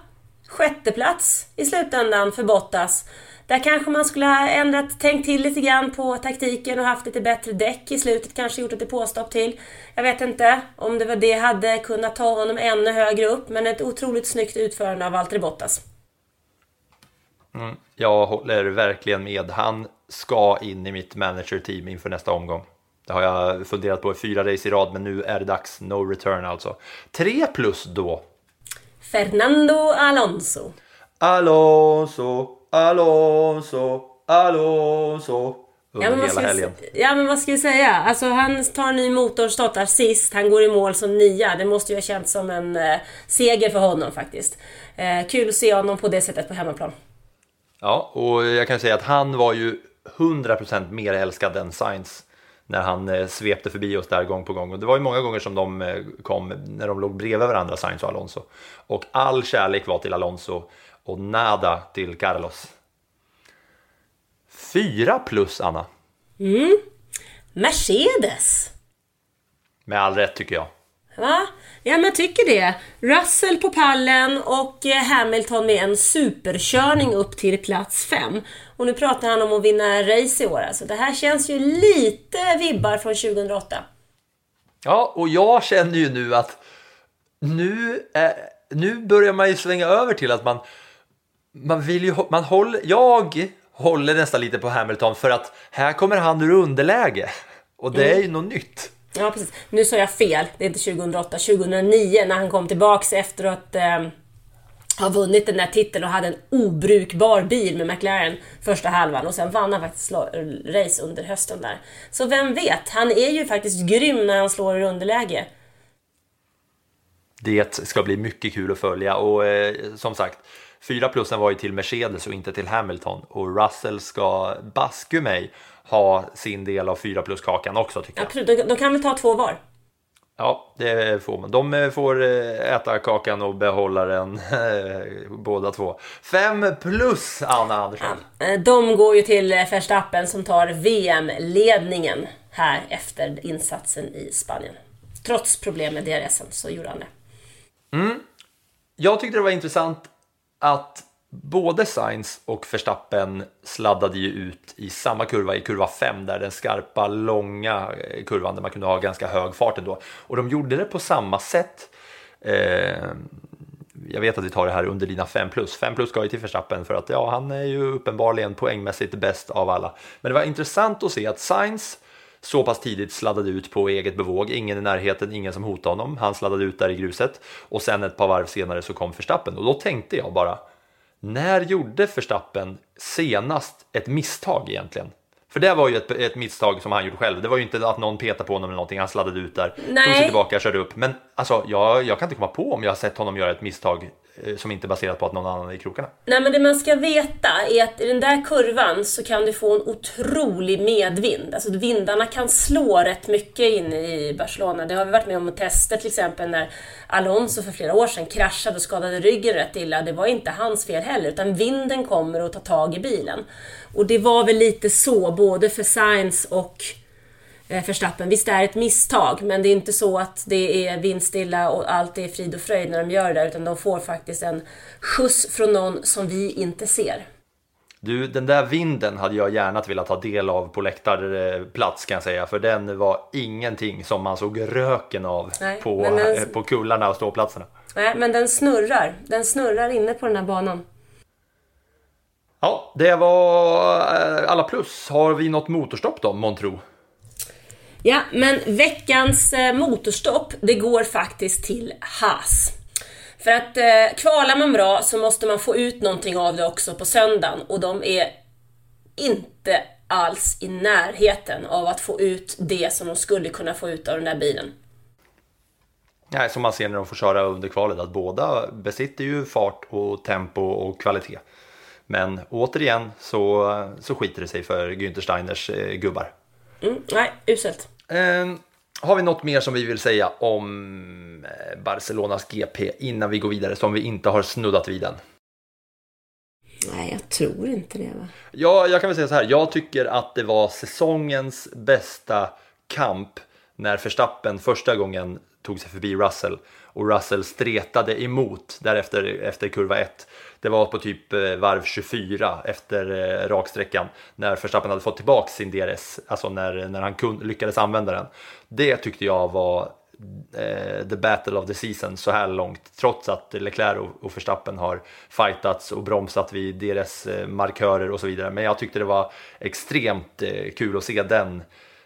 Sjätte plats i slutändan för Bottas. Där kanske man skulle ha ändrat, tänkt till lite grann på taktiken och haft lite bättre däck i slutet, kanske gjort ett depåstopp till. Jag vet inte om det var det hade kunnat ta honom ännu högre upp, men ett otroligt snyggt utförande av Valtteri Bottas. Mm. Jag håller verkligen med. Han ska in i mitt manager-team inför nästa omgång. Det har jag funderat på i fyra race i rad, men nu är det dags. No return alltså. Tre plus då. Fernando Alonso. Alonso, Alonso, Alonso. Under Ja men, hela helgen. ja men vad ska jag säga? Alltså han tar en ny motor, startar sist, han går i mål som nia. Det måste ju ha känts som en eh, seger för honom faktiskt. Eh, kul att se honom på det sättet på hemmaplan. Ja, och jag kan säga att han var ju 100% mer älskad än Sainz när han eh, svepte förbi oss där gång på gång. Och det var ju många gånger som de eh, kom när de låg bredvid varandra, Sainz och Alonso. Och all kärlek var till Alonso och nada till Carlos. Fyra plus, Anna. Mercedes. Med all rätt tycker jag. Va? Ja men tycker det. Russell på pallen och eh, Hamilton med en superkörning upp till plats 5. Och nu pratar han om att vinna race i år alltså. Det här känns ju lite vibbar från 2008. Ja, och jag känner ju nu att nu, eh, nu börjar man ju svänga över till att man, man vill ju, man håller, jag håller nästan lite på Hamilton för att här kommer han ur underläge. Och det är ju något nytt. Ja precis. Nu sa jag fel. Det är inte 2008. 2009 när han kom tillbaks efter att eh, ha vunnit den där titeln och hade en obrukbar bil med McLaren första halvan och sen vann han faktiskt race under hösten där. Så vem vet? Han är ju faktiskt grym när han slår i underläge. Det ska bli mycket kul att följa och eh, som sagt, fyra plussen var ju till Mercedes och inte till Hamilton. Och Russell ska baske mig ha sin del av fyra plus-kakan också tycker jag. Absolut, de, de kan väl ta två var? Ja, det får man. De eh, får eh, äta kakan och behålla den eh, båda två. Fem plus Anna Andersson. De går ju till Verstappen som tar VM-ledningen här efter insatsen i Spanien. Trots problem med DRSen så gjorde han det. Jag tyckte det var intressant att både Sainz och Verstappen sladdade ju ut i samma kurva, i kurva 5, där den skarpa, långa eh, kurvan där man kunde ha ganska hög fart ändå. Och de gjorde det på samma sätt. Eh, jag vet att vi tar det här under dina 5 plus. 5 plus ska ju till Verstappen för att ja, han är ju uppenbarligen poängmässigt bäst av alla. Men det var intressant att se att Sainz så pass tidigt sladdade ut på eget bevåg. Ingen i närheten, ingen som hotade honom. Han sladdade ut där i gruset och sen ett par varv senare så kom Verstappen och då tänkte jag bara när gjorde Verstappen senast ett misstag egentligen? För det var ju ett, ett misstag som han gjorde själv. Det var ju inte att någon petade på honom eller någonting. Han sladdade ut där, tog sig tillbaka, körde upp. Men alltså, jag, jag kan inte komma på om jag har sett honom göra ett misstag Eh, som inte är baserat på att någon annan är i krokarna. Nej men det man ska veta är att i den där kurvan så kan du få en otrolig medvind. Alltså vindarna kan slå rätt mycket in i Barcelona. Det har vi varit med om att testa till exempel när Alonso för flera år sedan kraschade och skadade ryggen rätt illa. Det var inte hans fel heller utan vinden kommer och tar tag i bilen. Och det var väl lite så både för Sainz och Verstappen. Visst det är ett misstag, men det är inte så att det är vindstilla och allt är frid och fröjd när de gör det där, utan de får faktiskt en skjuts från någon som vi inte ser. Du, den där vinden hade jag gärna velat ta del av på läktarplats kan jag säga, för den var ingenting som man såg röken av Nej, på, den- eh, på kullarna och ståplatserna. Nej, men den snurrar. Den snurrar inne på den här banan. Ja, det var eh, alla plus. Har vi något motorstopp då, månntro? Ja, men veckans eh, motorstopp, det går faktiskt till Haas. För att eh, kvalar man bra så måste man få ut någonting av det också på söndagen och de är inte alls i närheten av att få ut det som de skulle kunna få ut av den där bilen. Nej, som man ser när de får köra under kvalet, att båda besitter ju fart och tempo och kvalitet. Men återigen så, så skiter det sig för Günther Steiners eh, gubbar. Mm, nej, uselt. Eh, Har vi något mer som vi vill säga om eh, Barcelonas GP innan vi går vidare som vi inte har snuddat vid än? Nej, jag tror inte det va? Ja, jag kan väl säga så här. Jag tycker att det var säsongens bästa kamp när Verstappen första gången tog sig förbi Russell och Russell stretade emot därefter efter kurva 1. Det var på typ eh, varv 24 efter eh, raksträckan när Verstappen hade fått tillbaka sin DRS, alltså när, när han kun, lyckades använda den. Det tyckte jag var eh, the battle of the season så här långt, trots att Leclerc och, och Verstappen har fightats och bromsat vid DRS-markörer eh, och så vidare. Men jag tyckte det var extremt eh, kul att se den,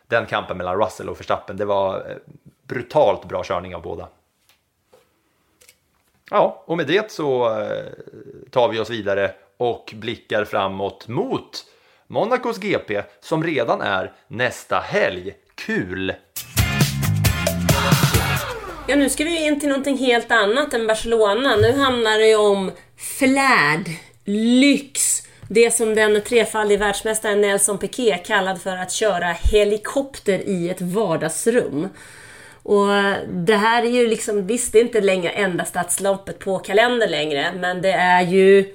den kampen mellan Russell och Verstappen. Det var eh, brutalt bra körning av båda. Ja, och med det så tar vi oss vidare och blickar framåt mot Monacos GP som redan är nästa helg. Kul! Ja, nu ska vi in till någonting helt annat än Barcelona. Nu handlar det ju om flärd, lyx. Det som den trefaldige världsmästaren Nelson Piquet kallade för att köra helikopter i ett vardagsrum. Och det här är ju liksom, visst det är inte längre enda stadsloppet på kalendern längre, men det är ju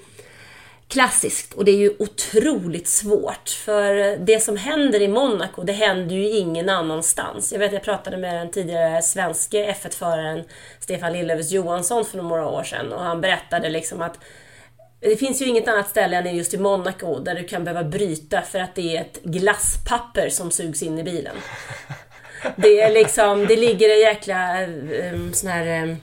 klassiskt och det är ju otroligt svårt. För det som händer i Monaco, det händer ju ingen annanstans. Jag vet, jag pratade med den tidigare svenske F1-föraren Stefan Lillövers Johansson för några år sedan och han berättade liksom att det finns ju inget annat ställe än just i Monaco där du kan behöva bryta för att det är ett glasspapper som sugs in i bilen. Det är liksom, det ligger en jäkla eh, um, sån här um,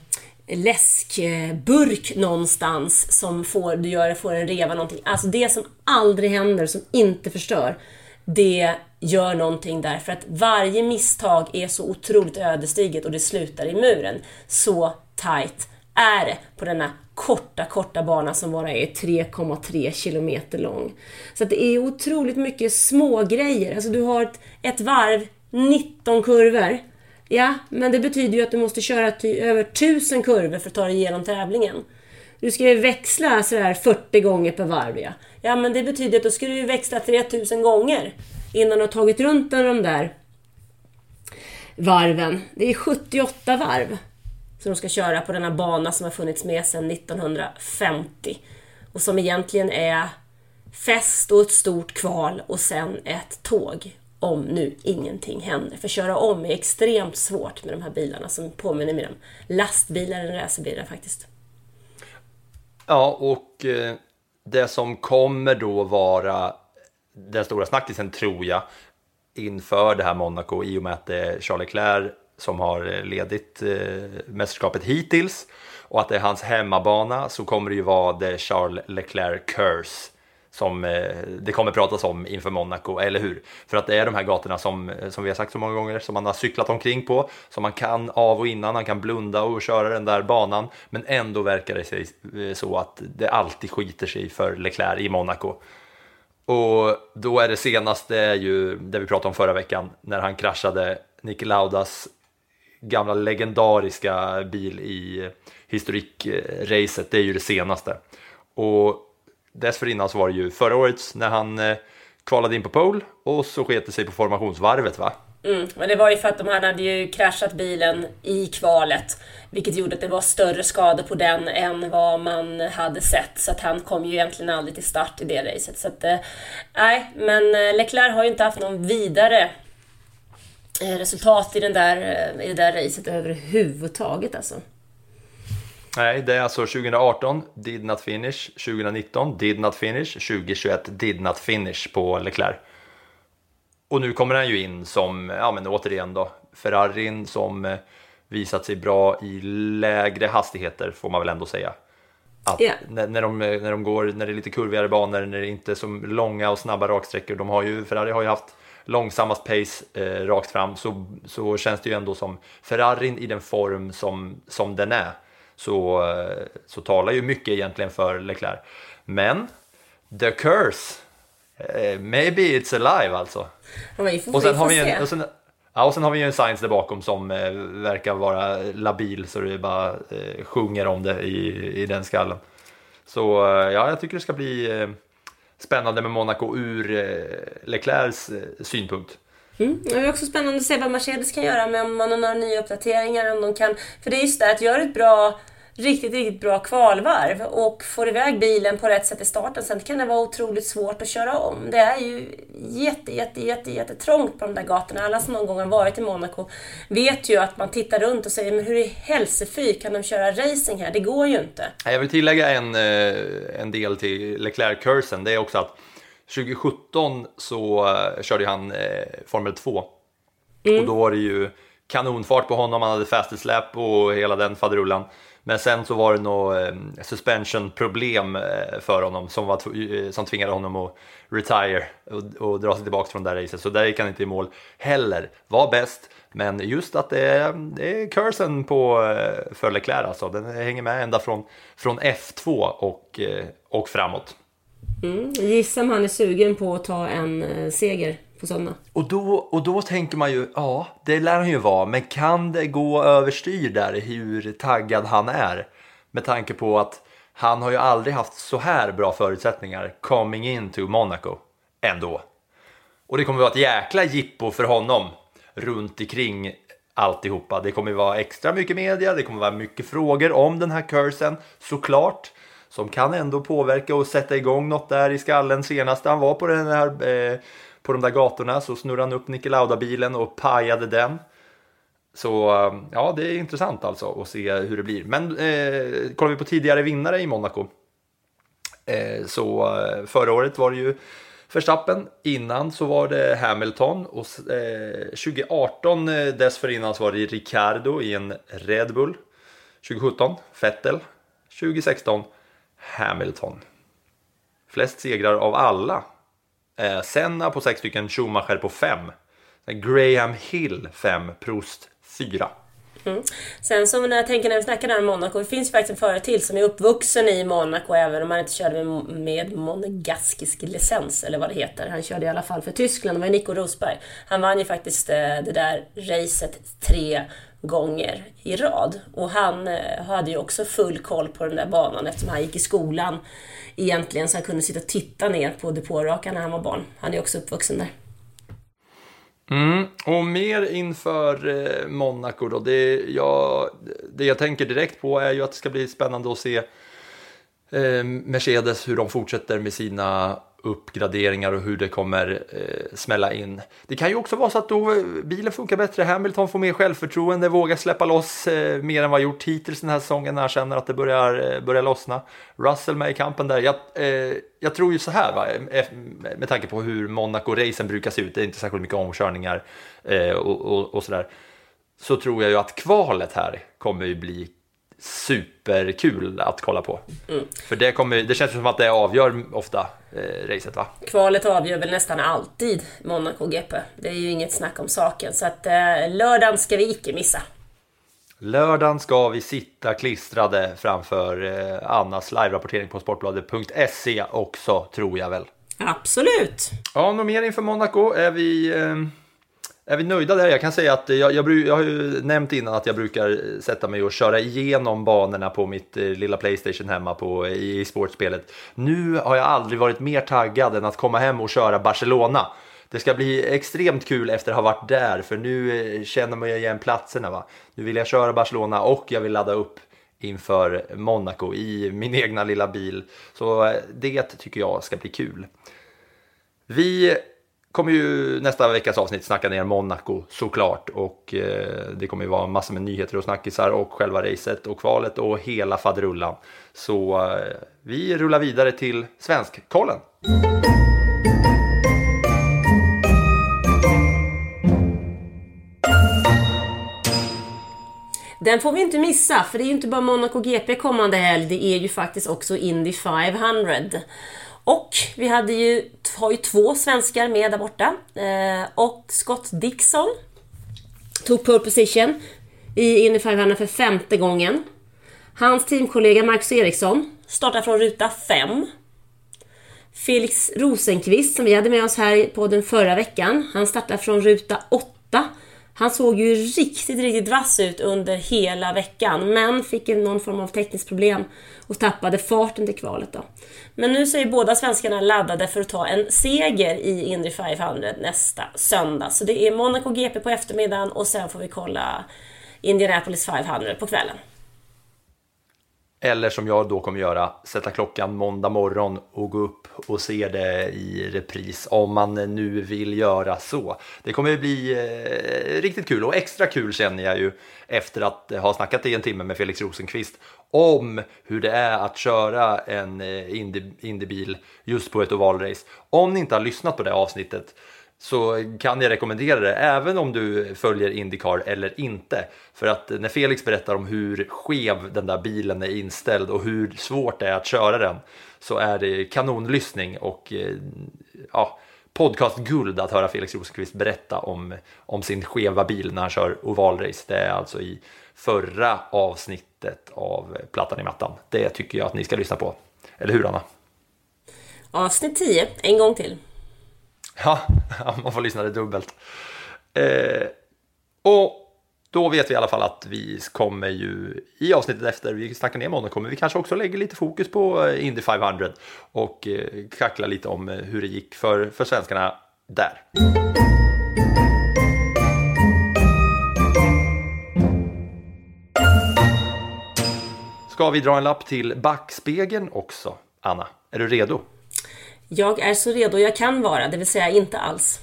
läskburk någonstans som får, du gör, får en reva någonting. Alltså det som aldrig händer, som inte förstör, det gör någonting där. För att varje misstag är så otroligt ödesdigert och det slutar i muren. Så tight är det på denna korta, korta bana som bara är 3,3 kilometer lång. Så att det är otroligt mycket små grejer. Alltså du har ett, ett varv 19 kurvor. Ja, men det betyder ju att du måste köra över 1000 kurvor för att ta dig igenom tävlingen. Du ska ju växla sådär 40 gånger per varv ja. Ja, men det betyder att då ska du ju växla 3000 gånger innan du har tagit runt de där varven. Det är 78 varv som de ska köra på denna bana som har funnits med sedan 1950 och som egentligen är fest och ett stort kval och sen ett tåg om nu ingenting händer. För köra om är extremt svårt med de här bilarna som påminner mer om lastbilar än racerbilar faktiskt. Ja, och eh, det som kommer då vara den stora snackisen tror jag inför det här Monaco i och med att det är Charles Leclerc som har eh, ledit eh, mästerskapet hittills och att det är hans hemmabana så kommer det ju vara det Charles Leclerc Curse som eh, det kommer pratas om inför Monaco, eller hur? För att det är de här gatorna som, eh, som vi har sagt så många gånger, som man har cyklat omkring på, som man kan av och innan, han kan blunda och köra den där banan, men ändå verkar det sig eh, så att det alltid skiter sig för Leclerc i Monaco. Och då är det senaste ju det vi pratade om förra veckan, när han kraschade Niki Laudas gamla legendariska bil i historikracet, det är ju det senaste. Och Dessförinnan så var det ju förra året när han eh, kvalade in på pole och så sket det sig på formationsvarvet va? Mm, men det var ju för att de hade ju kraschat bilen i kvalet. Vilket gjorde att det var större skador på den än vad man hade sett. Så att han kom ju egentligen aldrig till start i det racet. Så att, eh, men eh, Leclerc har ju inte haft någon vidare eh, resultat i, den där, i det där racet överhuvudtaget alltså. Nej, det är alltså 2018 did not finish, 2019 did not finish, 2021 did not finish på Leclerc. Och nu kommer han ju in som, ja men återigen då, Ferrarin som eh, visat sig bra i lägre hastigheter får man väl ändå säga. Att yeah. när, när, de, när de går, när det är lite kurvigare banor, när det inte är så långa och snabba raksträckor, de har ju, Ferrari har ju haft långsammast pace eh, rakt fram, så, så känns det ju ändå som Ferrarin i den form som, som den är så, så talar ju mycket egentligen för Leclerc. Men the curse, eh, maybe it's alive alltså. och sen har vi en, och sen, ja, och sen har vi ju en science där bakom som eh, verkar vara labil så det bara eh, sjunger om det i, i den skallen. Så eh, ja, jag tycker det ska bli eh, spännande med Monaco ur eh, Leclercs synpunkt. Mm. Det är också spännande att se vad Mercedes kan göra med om man har några nya uppdateringar. Om de kan, för det är just det att göra ett bra, riktigt, riktigt bra kvalvarv och får iväg bilen på rätt sätt i starten. Sen kan det vara otroligt svårt att köra om. Det är ju jätte, jätte, jätte, jätte trångt på de där gatorna. Alla som någon gång har varit i Monaco vet ju att man tittar runt och säger men hur i helsefy kan de köra racing här? Det går ju inte. Jag vill tillägga en, eh, en del till Leclerc-cursen. Det är också att 2017 så eh, körde han eh, Formel 2. Och då var det ju kanonfart på honom, han hade fastest lap och hela den faderullan. Men sen så var det nog eh, suspension-problem eh, för honom som, var, eh, som tvingade honom att retire och, och dra sig tillbaka från det där racet. Så där gick han inte i mål heller. Var bäst, men just att det är, det är cursen på, för Leclerc alltså. Den hänger med ända från, från F2 och, och framåt. Mm. Gissa om han är sugen på att ta en seger på söndag. Och då, och då tänker man ju, ja, det lär han ju vara, men kan det gå överstyr där hur taggad han är? Med tanke på att han har ju aldrig haft så här bra förutsättningar coming into Monaco ändå. Och det kommer vara ett jäkla jippo för honom runt omkring alltihopa. Det kommer vara extra mycket media, det kommer vara mycket frågor om den här cursen såklart. Som kan ändå påverka och sätta igång något där i skallen. Senast han var på, den här, eh, på de där gatorna så snurrade han upp Niki Lauda-bilen och pajade den. Så eh, ja, det är intressant alltså att se hur det blir. Men eh, kollar vi på tidigare vinnare i Monaco. Eh, så eh, förra året var det ju Verstappen, innan så var det Hamilton och eh, 2018 eh, dessförinnan så var det Ricardo i en Red Bull. 2017 Vettel, 2016 Hamilton. Flest segrar av alla. Eh, Senna på sex stycken, Schumacher på fem. Graham Hill 5, Prost 4. Mm. Sen så när jag tänker när vi snackar om Monaco, det finns faktiskt en förare till som är uppvuxen i Monaco även om han inte körde med, med monegaskisk licens eller vad det heter. Han körde i alla fall för Tyskland, det var Nico Rosberg. Han vann ju faktiskt eh, det där racet tre gånger i rad. Och han eh, hade ju också full koll på den där banan eftersom han gick i skolan egentligen så han kunde sitta och titta ner på depårakan när han var barn. Han är också uppvuxen där. Mm, och mer inför eh, Monaco då. Det jag, det jag tänker direkt på är ju att det ska bli spännande att se eh, Mercedes hur de fortsätter med sina uppgraderingar och hur det kommer eh, smälla in. Det kan ju också vara så att då eh, bilen funkar bättre, Hamilton får mer självförtroende, vågar släppa loss eh, mer än vad gjort hittills den här säsongen när han känner att det börjar, eh, börjar lossna. Russell med i kampen där. Jag, eh, jag tror ju så här, va? Eh, eh, med tanke på hur Monaco-racen brukar se ut, det är inte särskilt mycket omkörningar eh, och, och, och sådär. Så tror jag ju att kvalet här kommer ju bli superkul att kolla på. För det, kommer, det känns som att det avgör ofta eh, racet va? Kvalet avgör väl nästan alltid Monaco GP. Det är ju inget snack om saken. Så att eh, lördagen ska vi icke missa. Lördagen ska vi sitta klistrade framför eh, Annas live-rapportering på sportbladet.se också tror jag väl. Absolut! Ja, något mer inför Monaco? Är vi, eh, är vi nöjda där? Jag kan säga att jag, jag, jag har ju nämnt innan att jag brukar sätta mig och köra igenom banorna på mitt eh, lilla Playstation hemma på, i, i sportspelet. Nu har jag aldrig varit mer taggad än att komma hem och köra Barcelona. Det ska bli extremt kul efter att ha varit där, för nu eh, känner man ju igen platserna. Va? Nu vill jag köra Barcelona och jag vill ladda upp inför Monaco i min egna lilla bil. Så eh, det tycker jag ska bli kul. Vi kommer ju nästa veckas avsnitt snacka ner Monaco såklart och eh, det kommer ju vara massor med nyheter och snackisar och själva racet och kvalet och hela faderullan. Så eh, vi rullar vidare till Svenskkollen. Den får vi inte missa, för det är ju inte bara Monaco GP kommande helg, det är ju faktiskt också Indy 500. Och vi hade ju, har ju två svenskar med där borta. Eh, och Scott Dixon tog pole position i Indy 500 för femte gången. Hans teamkollega Marcus Eriksson startar från ruta 5. Felix Rosenqvist som vi hade med oss här på den förra veckan, han startar från ruta 8. Han såg ju riktigt, riktigt vass ut under hela veckan, men fick någon form av tekniskt problem och tappade farten till kvalet då. Men nu så är båda svenskarna laddade för att ta en seger i Indy 500 nästa söndag. Så det är Monaco GP på eftermiddagen och sen får vi kolla Indianapolis 500 på kvällen. Eller som jag då kommer göra, sätta klockan måndag morgon och gå upp och se det i repris om man nu vill göra så. Det kommer bli eh, riktigt kul och extra kul känner jag ju efter att ha snackat i en timme med Felix Rosenqvist om hur det är att köra en eh, Indybil just på ett ovalrace. Om ni inte har lyssnat på det avsnittet så kan jag rekommendera det även om du följer Indycar eller inte. För att när Felix berättar om hur skev den där bilen är inställd och hur svårt det är att köra den så är det kanonlyssning och eh, ja, podcastguld att höra Felix Rosenqvist berätta om, om sin skeva bil när han kör ovalrace. Det är alltså i förra avsnittet av Plattan i mattan. Det tycker jag att ni ska lyssna på. Eller hur Anna? Avsnitt 10, en gång till. Ja, man får lyssna det dubbelt. Eh, och då vet vi i alla fall att vi kommer ju i avsnittet efter vi snackar ner Monaco kommer vi kanske också lägga lite fokus på eh, Indy 500 och eh, kackla lite om eh, hur det gick för, för svenskarna där. Ska vi dra en lapp till backspegeln också, Anna? Är du redo? Jag är så redo jag kan vara, det vill säga inte alls.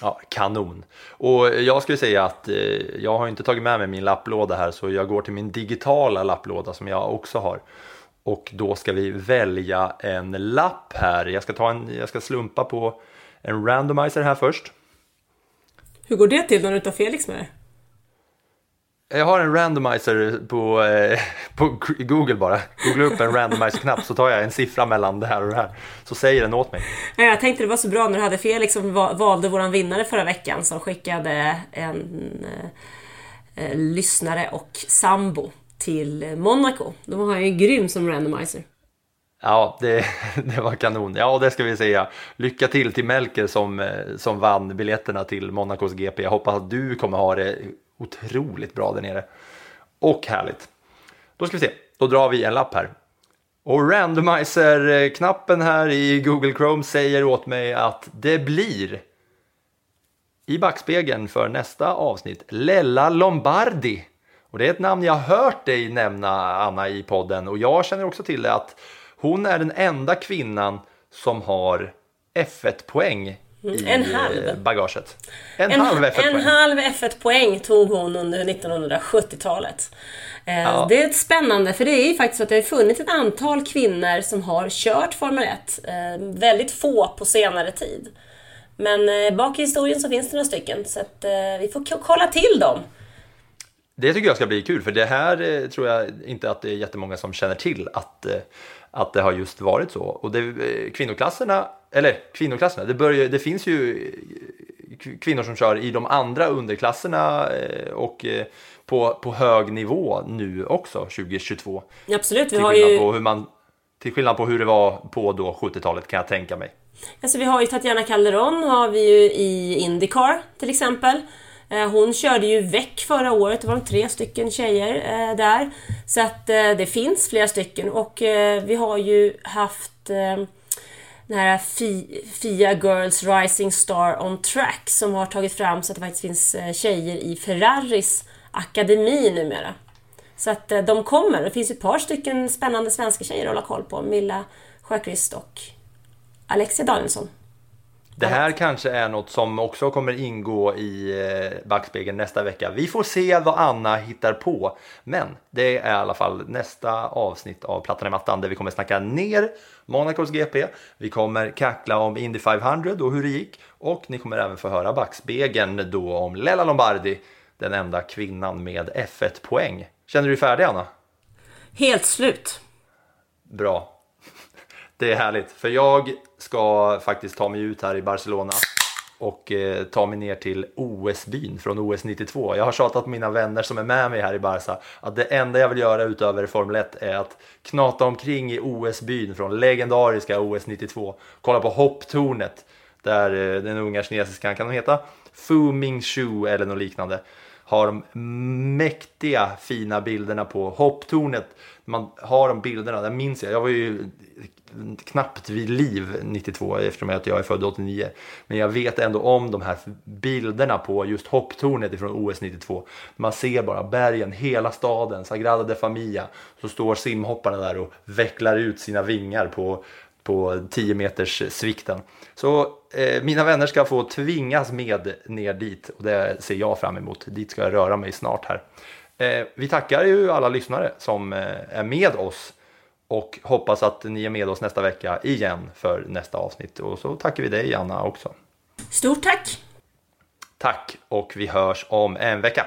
Ja, kanon. Och jag skulle säga att eh, jag har inte tagit med mig min lapplåda här så jag går till min digitala lapplåda som jag också har. Och då ska vi välja en lapp här. Jag ska, ta en, jag ska slumpa på en randomizer här först. Hur går det till när du tar Felix med jag har en randomizer på, eh, på Google bara. Googla upp en randomizer-knapp så tar jag en siffra mellan det här och det här. Så säger den åt mig. Jag tänkte det var så bra när du hade Felix som valde våran vinnare förra veckan som skickade en eh, eh, lyssnare och sambo till Monaco. Var han ju grym som randomizer. Ja, det, det var kanon. Ja, det ska vi säga. Lycka till till Melker som, eh, som vann biljetterna till Monacos GP. Jag hoppas att du kommer ha det otroligt bra där nere. Och härligt. Då ska vi se, då drar vi en lapp här. Och randomizer-knappen här i Google Chrome säger åt mig att det blir i backspegeln för nästa avsnitt Lella Lombardi. Och det är ett namn jag hört dig nämna Anna i podden och jag känner också till det att hon är den enda kvinnan som har F1-poäng i en halv. bagaget. En, en halv F1-poäng. En halv F1-poäng tog hon under 1970-talet. Eh, ja. Det är spännande för det är ju faktiskt så att det har funnits ett antal kvinnor som har kört Formel 1. Eh, väldigt få på senare tid. Men eh, bak i historien så finns det några stycken så att vi får kolla till dem. Det tycker jag ska bli kul för det här tror jag inte att det är jättemånga som känner till att, att det har just varit så. Och det, kvinnoklasserna eller kvinnoklasserna, det, börjar, det finns ju kvinnor som kör i de andra underklasserna eh, och eh, på, på hög nivå nu också 2022. Absolut, vi har ju... På hur man, till skillnad på hur det var på då 70-talet kan jag tänka mig. Alltså vi har ju Tatjana Calderon har vi ju i Indycar till exempel. Eh, hon körde ju väck förra året, det var de tre stycken tjejer där. Så att det finns flera stycken och vi har ju haft den här Fia Girls Rising Star on Track som har tagit fram så att det faktiskt finns eh, tjejer i Ferraris akademi numera. Så att eh, de kommer. Det finns ett par stycken spännande svenska tjejer att hålla koll på. Milla Sjöqvist och Alexia Danielsson. Det här kanske är något som också kommer ingå i eh, backspegeln nästa vecka. Vi får se vad Anna hittar på. Men det är i alla fall nästa avsnitt av Plattan i mattan där vi kommer snacka ner Monacos GP. Vi kommer kackla om Indy 500 och hur det gick. Och ni kommer även få höra backspegeln då om Lella Lombardi, den enda kvinnan med F1 poäng. Känner du dig färdig Anna? Helt slut. Bra. Det är härligt, för jag ska faktiskt ta mig ut här i Barcelona och eh, ta mig ner till OS-byn från OS 92. Jag har tjatat på mina vänner som är med mig här i Barca att det enda jag vill göra utöver Formel 1 är att knata omkring i OS-byn från legendariska OS 92. Kolla på hopptornet där eh, den unga kinesiskan kan hon heta Fu Ming-Shu eller något liknande har de mäktiga fina bilderna på hopptornet. Man har de bilderna, där minns jag, jag var ju knappt vid liv 92 eftersom att jag är född 89. Men jag vet ändå om de här bilderna på just hopptornet ifrån OS 92. Man ser bara bergen, hela staden, Sagrada de Familia. Så står simhopparna där och vecklar ut sina vingar på, på 10 meters svikten. Så eh, mina vänner ska få tvingas med ner dit och det ser jag fram emot. Dit ska jag röra mig snart här. Eh, vi tackar ju alla lyssnare som eh, är med oss och hoppas att ni är med oss nästa vecka igen för nästa avsnitt. Och så tackar vi dig Anna också. Stort tack! Tack och vi hörs om en vecka.